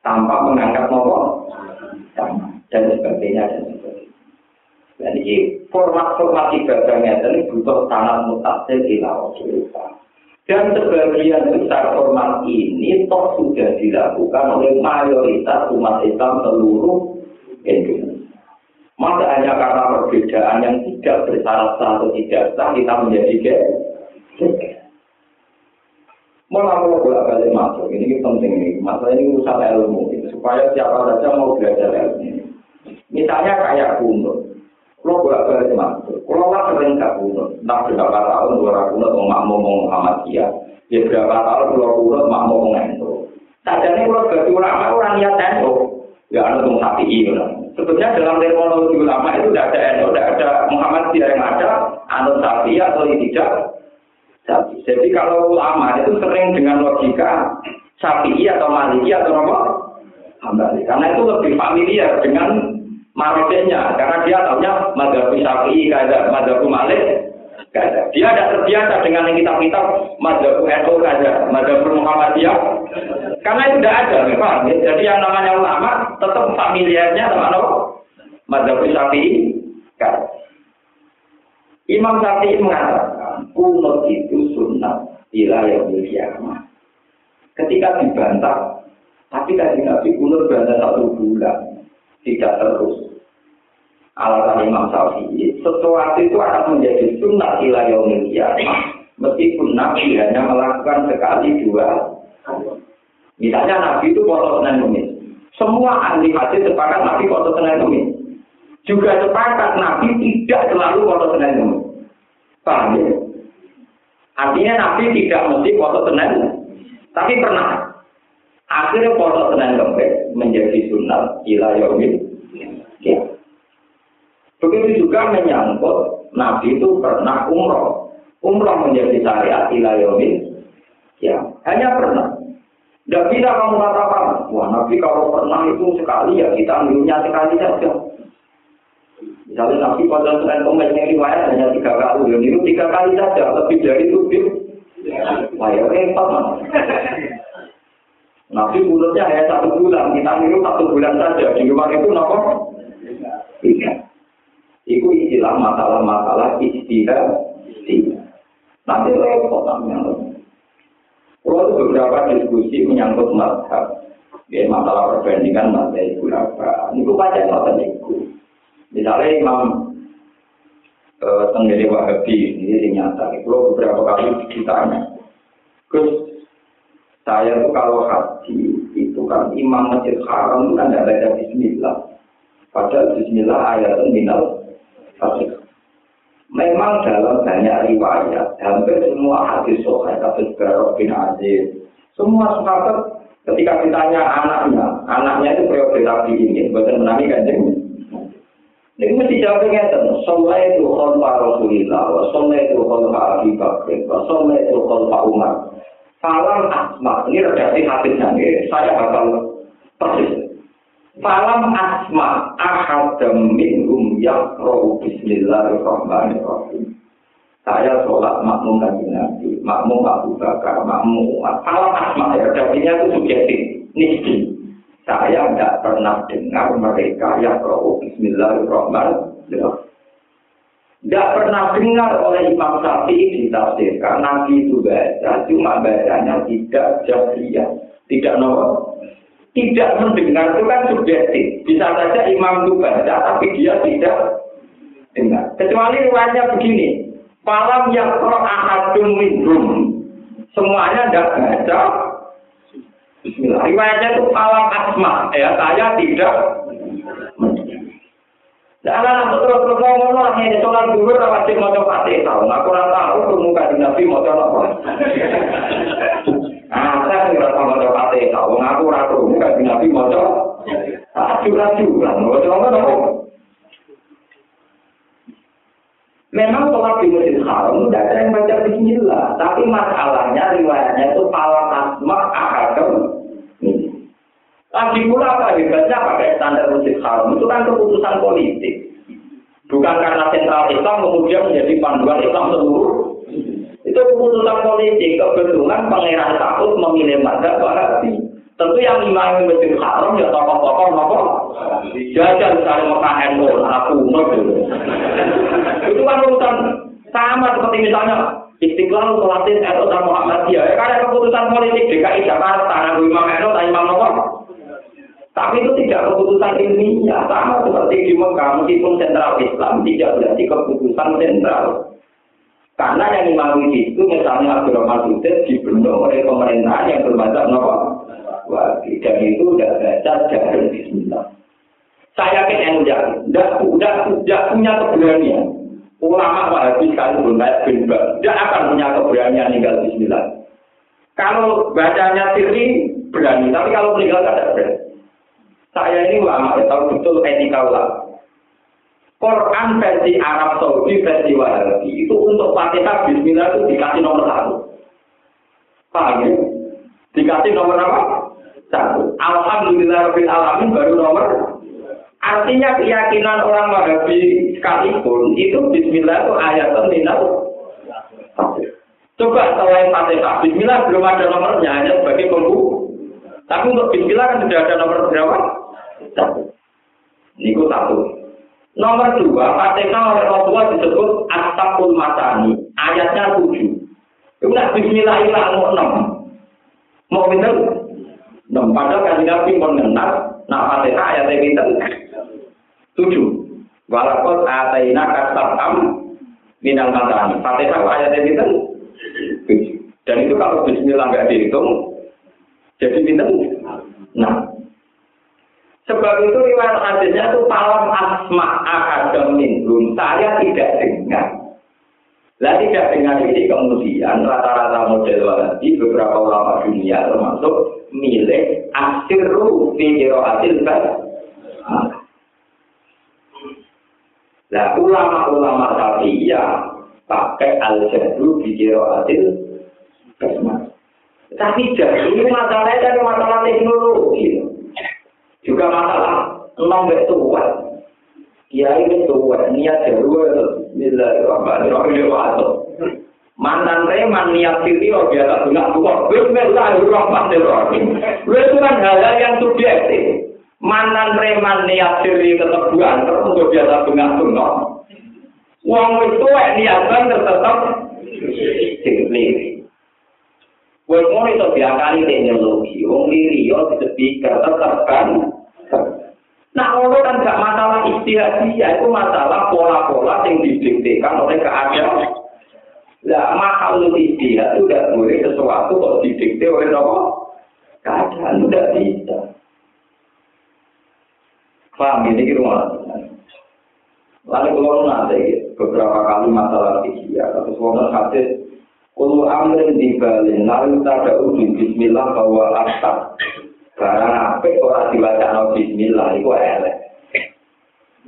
tanpa mengangkat nomor dan sebagainya dan sebagainya. Dan ini format-format ibadahnya ini butuh tanah mutasil di Dan sebagian besar format ini toh sudah dilakukan oleh mayoritas umat Islam seluruh Indonesia. Masa hanya karena perbedaan yang tidak bersyarat atau tidak sah kita menjadi geger. Malah kalau bolak balik masuk, ini penting ini. Masalah ini urusan ilmu, gitu. supaya siapa saja mau belajar ilmu. Misalnya kayak kunut, kalau bolak balik masuk, kalau lah sering gak kunut, entah berapa tahun dua kunut mau makmum mau Muhammadiyah, ya berapa tahun kalau kunut makmum mau Ento. Sajane kalau bagi ulama orang niat Ento, ya anu tuh sapi ini. Sebetulnya dalam terminologi ulama itu tidak ada Ento, tidak ada Muhammadiyah yang ada, anu sapi atau tidak, Jadi kalau ulama itu sering dengan logika sapi atau maliki atau apa? Hambali. Karena itu lebih familiar dengan marokenya. Karena dia tahunya madhabu sapi, kada madhabu malik, kada. Dia tidak terbiasa dengan yang kitab-kitab madhabu NU kada, madhabu Muhammadiyah. Karena itu tidak ada, memang. Jadi yang namanya ulama tetap familiarnya sama apa? Madhabu sapi, kada. Imam Syafi'i mengatakan, kunut itu sunnah ila yaumil kiamat. Ketika dibantah, tapi tadi Nabi kunut bantah satu bulan, tidak terus. Alasan Imam Syafi'i, sesuatu itu akan menjadi sunnah ila kiamat. Meskipun Nabi hanya melakukan sekali dua Misalnya Nabi itu foto Senin. Semua ahli hadis sepakat Nabi foto Senin. Juga sepakat Nabi tidak selalu foto Senin Kemis. Paham ya? Artinya Nabi tidak mesti foto Senin, tapi pernah. Akhirnya foto Senin Kemis menjadi sunat ila yaumil ya. Begitu juga menyangkut Nabi itu pernah umroh. Umroh menjadi syariat ila yaumil ya. Hanya pernah. Tidak bisa kamu katakan, wah Nabi kalau pernah itu sekali ya kita ambilnya sekali saja. Misalnya Nabi pada Senin Kemis yang riwayat hanya tiga kali, dan itu tiga kali saja, lebih dari itu, wah ya repot mana. Nabi mulutnya hanya satu bulan, kita niru satu bulan saja, di luar itu nopo. Iya. Itu istilah masalah-masalah istilah. Nanti repot namanya. Kalau beberapa diskusi menyangkut mazhab, ya, masalah perbandingan masalah ibu apa, ini baca masalah itu. Misalnya Imam uh, Tenggiri Wahabi ini nyata, kalau beberapa kali ditanya, Gus, saya tuh kalau haji itu kan Imam Masjid Haram itu kan tidak baca Bismillah. Padahal Bismillah ayat minal fasik. Memang dalam banyak riwayat, hampir semua hadis sohail, hadis Barok bin Aziz, semua sahabat ketika ditanya anaknya, anaknya itu periode Nabi ini, bukan menami kanjeng ini mesti jawabnya ngeten, soleh itu khalfa Rasulillah, soleh itu khalfa Abi Bakr, wa soleh itu khalfa Umar. Falam asma, ini redaksi hadisnya, saya bakal persis. Falam asma, ahadam minhum yakrohu bismillahirrahmanirrahim. Saya sholat makmum lagi Nabi, makmum Abu Bakar, makmum. Falam asma, ya redaksinya itu subjektif, nisbi. Saya tidak pernah dengar mereka yang roh Bismillahirrahmanirrahim. Tidak pernah dengar oleh Imam Syafi'i ditafsirkan Nabi itu baca, cuma bacanya tidak jahriyah, tidak nomor. Tidak mendengar itu kan subjektif. Bisa saja Imam itu baca, tapi dia tidak dengar. Kecuali riwayatnya begini, Palam yang roh ahadum minhum. Semuanya tidak baca, Bismillah. Riwayatnya itu alam asma. Ya, saya tidak. Nah, anak terus terus ngomong lah ini sholat dulu wajib mau coba tahu. Aku kurang tahu tuh muka di nabi mau coba apa. Ah, saya nggak tahu mau coba tahu. Aku ratu muka di nabi mau coba. Aju aju lah, mau coba apa? Memang sholat di Masjid Haram tidak ada yang baca Bismillah, tapi masalahnya riwayatnya itu pala asma. Lagi pula apa hebatnya pakai standar Masjid Haram itu kan keputusan politik. Bukan karena sentral Islam kemudian menjadi panduan Islam seluruh. Itu keputusan politik. Kebetulan pangeran takut memilih madzhab Wahabi. Tentu yang imam Masjid Haram ya tokoh-tokoh nopo. Jajan misalnya Mekah NU, aku Itu kan urusan sama seperti misalnya Istiqlal Solatin NU dan Muhammadiyah. Ya, karena keputusan politik DKI Jakarta, Nabi Imam NU Imam Nopo. Tapi itu tidak keputusan ilmiah, sama seperti di Mekah, meskipun sentral Islam tidak berarti keputusan sentral. Karena yang imami itu misalnya Abdurrahman Sudut dibentuk oleh pemerintahan yang bermacam nopo wabi dan itu udah baca jalan Bismillah. Saya yakin yang udah udah udah udah punya keberanian. Ulama wahabi sekalipun baik bin tidak akan punya keberanian tinggal Bismillah. Kalau bacanya sirri berani, tapi kalau meninggal tidak berani. Saya ini ulama, ya, tahu betul etika ulama. Quran versi Arab Saudi versi Wahabi itu untuk Fatihah Bismillah itu dikasih nomor satu. Paham ya? Dikasih nomor apa? Satu. Alhamdulillah Rabbil Alamin baru nomor. Artinya keyakinan orang Wahabi sekalipun itu Bismillah itu ayat minal. Coba selain Fatihah, Bismillah belum ada nomornya hanya sebagai pembuku. Tapi untuk Bismillah kan sudah ada nomor berapa? Satu. Ini satu. Nomor dua, Fatihah oleh Rasulullah disebut Astagful Masani. Ayatnya tujuh. Itu nak Bismillahirrahmanirrahim enam. Mau pinter? Enam. Padahal kan Nabi mengenal. Nah Fatihah ayatnya pinter. Tujuh. Walakot ataina kasabam minal matani. Fatihah ayatnya. Tujuh. Dan itu kalau Bismillah nggak dihitung, jadi pinter. Nah, Sebab itu riwayat hadisnya itu palam asma akadem minhum. Saya tidak dengar. Lah tidak dengar ini kemudian rata-rata model wahabi beberapa ulama dunia termasuk milik asiru fi hasil Nah ulama-ulama ya pakai al-jadru fi hasil Tapi jadi ini masalahnya dari masalah teknologi juga masalah enam kuat. Kiai kuat, niat jaru, Bismillahirrahmanirrahim, Mantan reman niat siri, oh biasa bunga kuat. Bismillahirrahmanirrahim. Itu kan hal yang subjektif. Mantan reman niat siri keteguhan, terus biasa bunga bunga. Uang itu niatan tetap sing Wong ngono iso diakali teknologi, wong liri yo speaker tetep kan. Nah, ngono kan gak masalah istihadiyah, itu masalah pola-pola yang didiktekan oleh keadaan. Lah, mahal istihad itu tidak boleh sesuatu kok didikte oleh apa? Keadaan tidak bisa. Paham ini gitu Lalu kalau nanti beberapa kali masalah istihad, atau sebuah hadis Ulu amrin di balin, lalu tada uji bismillah bahwa asap. Barang apik orang dibaca no bismillah, itu elek.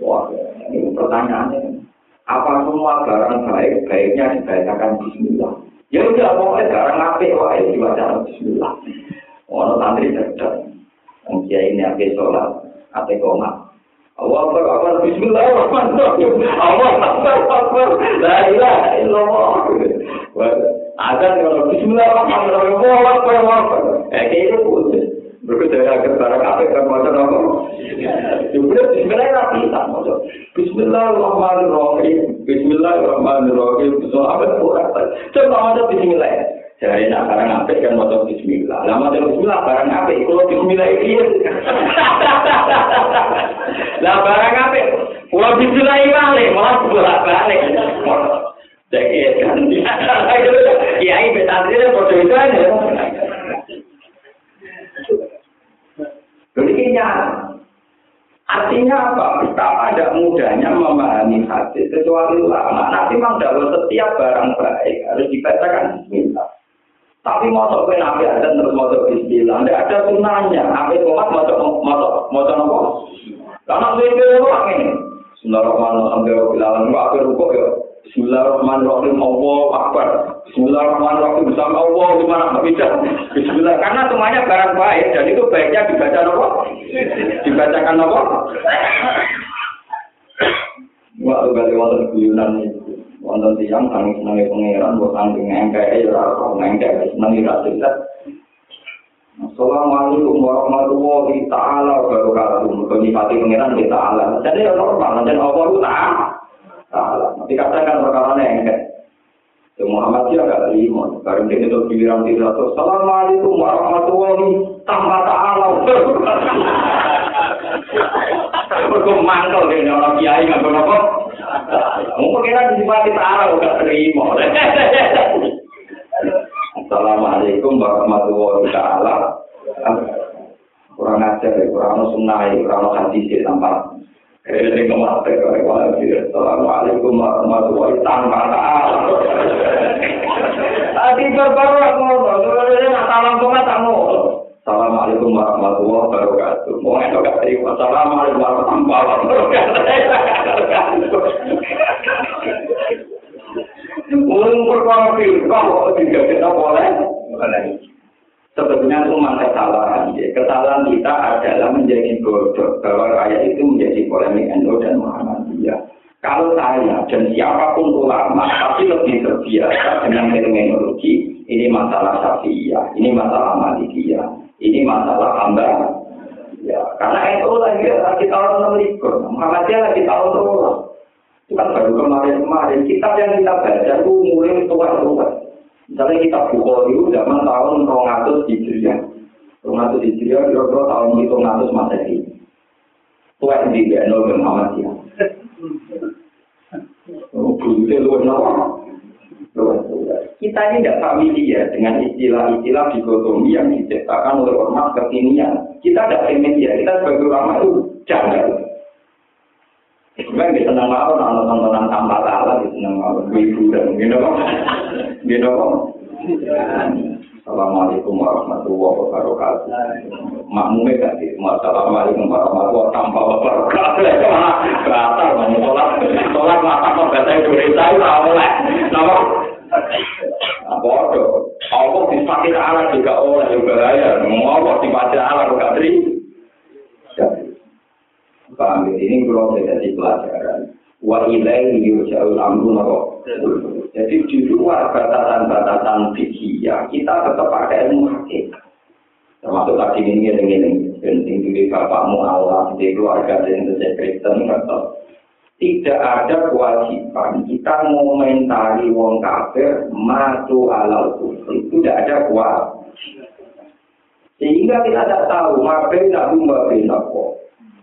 Wah, ini pertanyaannya. Apa semua barang baik, baiknya dibacakan bismillah? Ya udah, pokoknya barang apik, wah dibaca no bismillah. Orang santri cerdas. Mungkin ini apik sholat, apik komat. Allah Akbar, Allah Bismillahirrahmanirrahim. Allah Akbar, Akbar. La ilaha illallah. Ada kalau Bismillahirrahmanirrahim. Akbar, Allah Akbar. Eh, kayak itu putus. Berikut agar barang apa kan mau apa? Juga Bismillahirrahmanirrahim. Bismillahirrahmanirrahim. Bismillahirrahmanirrahim. Apa kurang? Coba ada Bismillah. Jadi nak barang apik kan mau bismillah. Lama mau bismillah barang apik kalau bismillah ini. Lah barang apik kalau bismillah ini balik malah bolak. Jadi kan ya ini betadri bodoh itu aja. Jadi Artinya apa? Betapa ada mudahnya memahami hadis kecuali ulama. Nanti memang dalam setiap barang baik harus dibacakan bismillah. Tapi motor kue nabi ada terus motor bismillah. Tidak ada sunnahnya. Nabi komat motor motor motor apa? Karena saya kira orang ini. Bismillahirrahmanirrahim. Alhamdulillah. Aku rukuk ya. Bismillahirrahmanirrahim. Allah Akbar. Bismillahirrahmanirrahim. Bersama Allah di mana bisa. Bismillah. Karena semuanya barang baik dan itu baiknya dibaca apa? Dibacakan? Wah, kali wonten guyunan itu. Wonten tiang saking senenge pangeran, buat saking ngengkek, ya ora ngengkek, seneng ra jelas. Assalamualaikum warahmatullahi taala wabarakatuh. Mergo nyifati pangeran kita Allah. Jadi ya normal, dan Allah itu taala. Tapi katakan perkara ngengkek. Ya Muhammad dia agak terima. Barang dia itu giliran tidak Assalamualaikum warahmatullahi taala. Mergo mangkel dene orang kiai nggak apa Mungkin kita disifati taala udah terima. Assalamualaikum warahmatullahi taala. Kurang ajar, kurang sunnah, kurang hadis tanpa Jadi sing kemarin kami wajib assalamualaikum warahmatullahi tanpa taala. Tadi baru aku ngomong, sebenarnya salam kok nggak tamu. Assalamualaikum warahmatullahi wabarakatuh. Mau itu nggak terima. Assalamualaikum warahmatullahi wabarakatuh. Mau ngumpul kau ngumpul tidak kita boleh. Boleh. Sebetulnya itu memang kesalahan. Ya. Kesalahan kita adalah menjadi bodoh bahwa rakyat itu menjadi polemik NU dan Muhammadiyah. Kalau saya dan siapa pun ulama tapi lebih terbiasa dengan terminologi ini masalah syafi'iyah, ini masalah malikiyah, ini masalah hamba. Ya, karena NU lagi lagi tahun 6 Muhammadiyah lagi tahun 20. Itu kan baru kemarin-kemarin. Kitab yang kita baca itu mulai tua-tua. Misalnya kita Bukhari itu zaman tahun 200 Hijriah. 200 Hijriah kira-kira tahun 200 Masehi. Tua di Beno dan Muhammadiyah. Oh, lu Kita ini tidak familiar dengan istilah-istilah dikotomi yang diciptakan oleh ormas kekinian. Kita tidak familiar, kita sebagai ulama itu jangan. Sebenarnya kita senang mawon, nonton tontonan tanpa salah, kita senang mawon, hiburan, gitu. Kok. Assalamualaikum warahmatullahi wabarakatuh. Makmumnya gak sih? Assalamualaikum warahmatullahi tanpa wabarakatuh. Batal, mau sholat. Sholat mata kok bahasa Indonesia itu oleh. Nama? Apa itu? Allah dispakai Allah juga oleh juga. Mau Allah dispakai Allah juga terima. Paham ini belum jadi pelajaran. Wa ilaihi yurja'ul amru napa. Jadi di luar batasan-batasan fikih ya, kita tetap pakai ilmu hakikat. Termasuk tadi ini yang ini, penting di bapakmu Allah, di keluarga dan sejak Kristen, atau tidak ada kewajiban kita mengomentari wong kafir matu alal kufri. Itu tidak ada kewajiban. Sehingga kita tidak tahu nabi ngapain apa.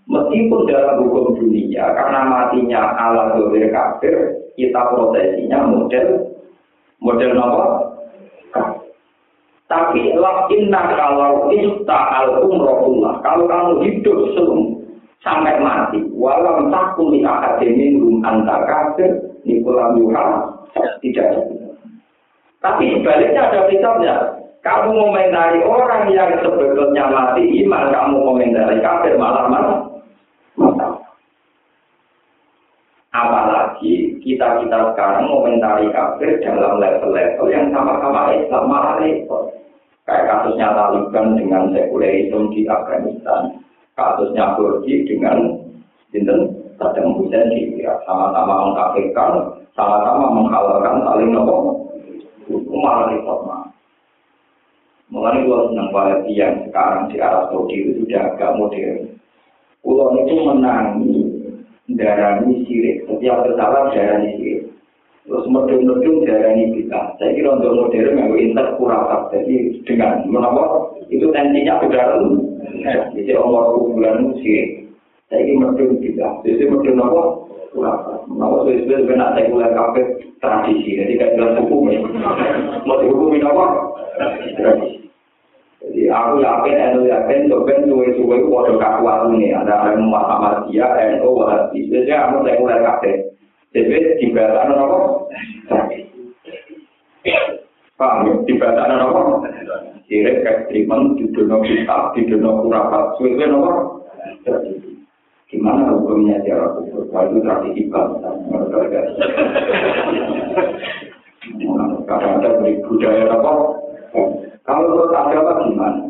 Meskipun dalam hukum dunia, karena matinya ala dolir kafir, kita prosesinya model model apa? Tapi inna kalau ista al umrohullah, kalau kamu hidup sebelum sampai mati, walau takut di akademi rum antar kafir, nikulam yuha, tidak Tapi sebaliknya ada kitabnya. Kamu komentari orang yang sebetulnya mati iman, kamu komentari kafir malah malah Apalagi kita-kita sekarang komentari kafir dalam level-level yang sama-sama Islam malah repot. Kayak kasusnya Taliban dengan sekulerisme di Afghanistan. Kasusnya Kurdi dengan Sinten Saddam Hussein di Irak. Sama-sama mengkafirkan, sama-sama menghalalkan saling. Itu malah repot mah. Mulai gue senang yang sekarang di Arab Saudi itu sudah agak modern. Pulau itu menangi darani sirik. Setiap bersalah darani sirik. Terus medung-medung darani kita. Saya kira untuk modern yang interkuratif. Jadi dengan menapa itu tensinya udara Jadi Allah bulan sirik. Saya kira medung kita. Jadi medung apa? Kuratif. Menapa sesuai dengan saya mulai kafe tradisi. Jadi kayak jelas hukum ya. Mau dihukumin apa? Tradisi. Jadi aku yakin, eh, aku yakin, sebenarnya suwe-suwe itu kakuat ini. Ada yang Muhammad Dia, NU, Wahabi. Jadi aku reguler kakek. Jadi di belakang apa? Paham ya? Di apa? Di rekrutmen, di dunia kita, di dunia kurapat, suwe-suwe apa? Gimana hukumnya cara arah kubur? Kalau itu tadi ibadah. Kadang-kadang beri budaya apa? Kalau menurut agama gimana?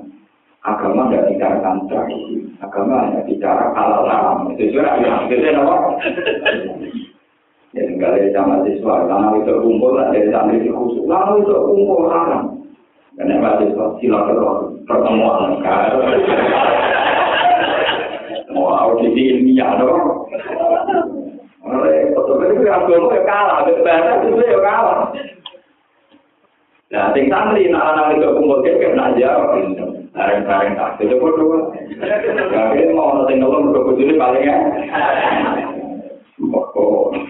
Agama tidak bicarakan tradisi, agama hanya bicara halal haram. Itu juga yang akhirnya apa? Ya tinggal dari sama siswa, lama itu kumpul, dari santri di khusus, lama itu kumpul haram. Karena mahasiswa silaturahmi pertemuan kan. Mau audisi ilmiah dong. Oleh betul itu ya kalah, bahasa itu ya kalah. Nah, sing santri nak ana nek kumpul kek kena jawab. Bareng-bareng tak cukup to. Kabeh mau ana sing ngomong kok kudu paling ya. Pokoke.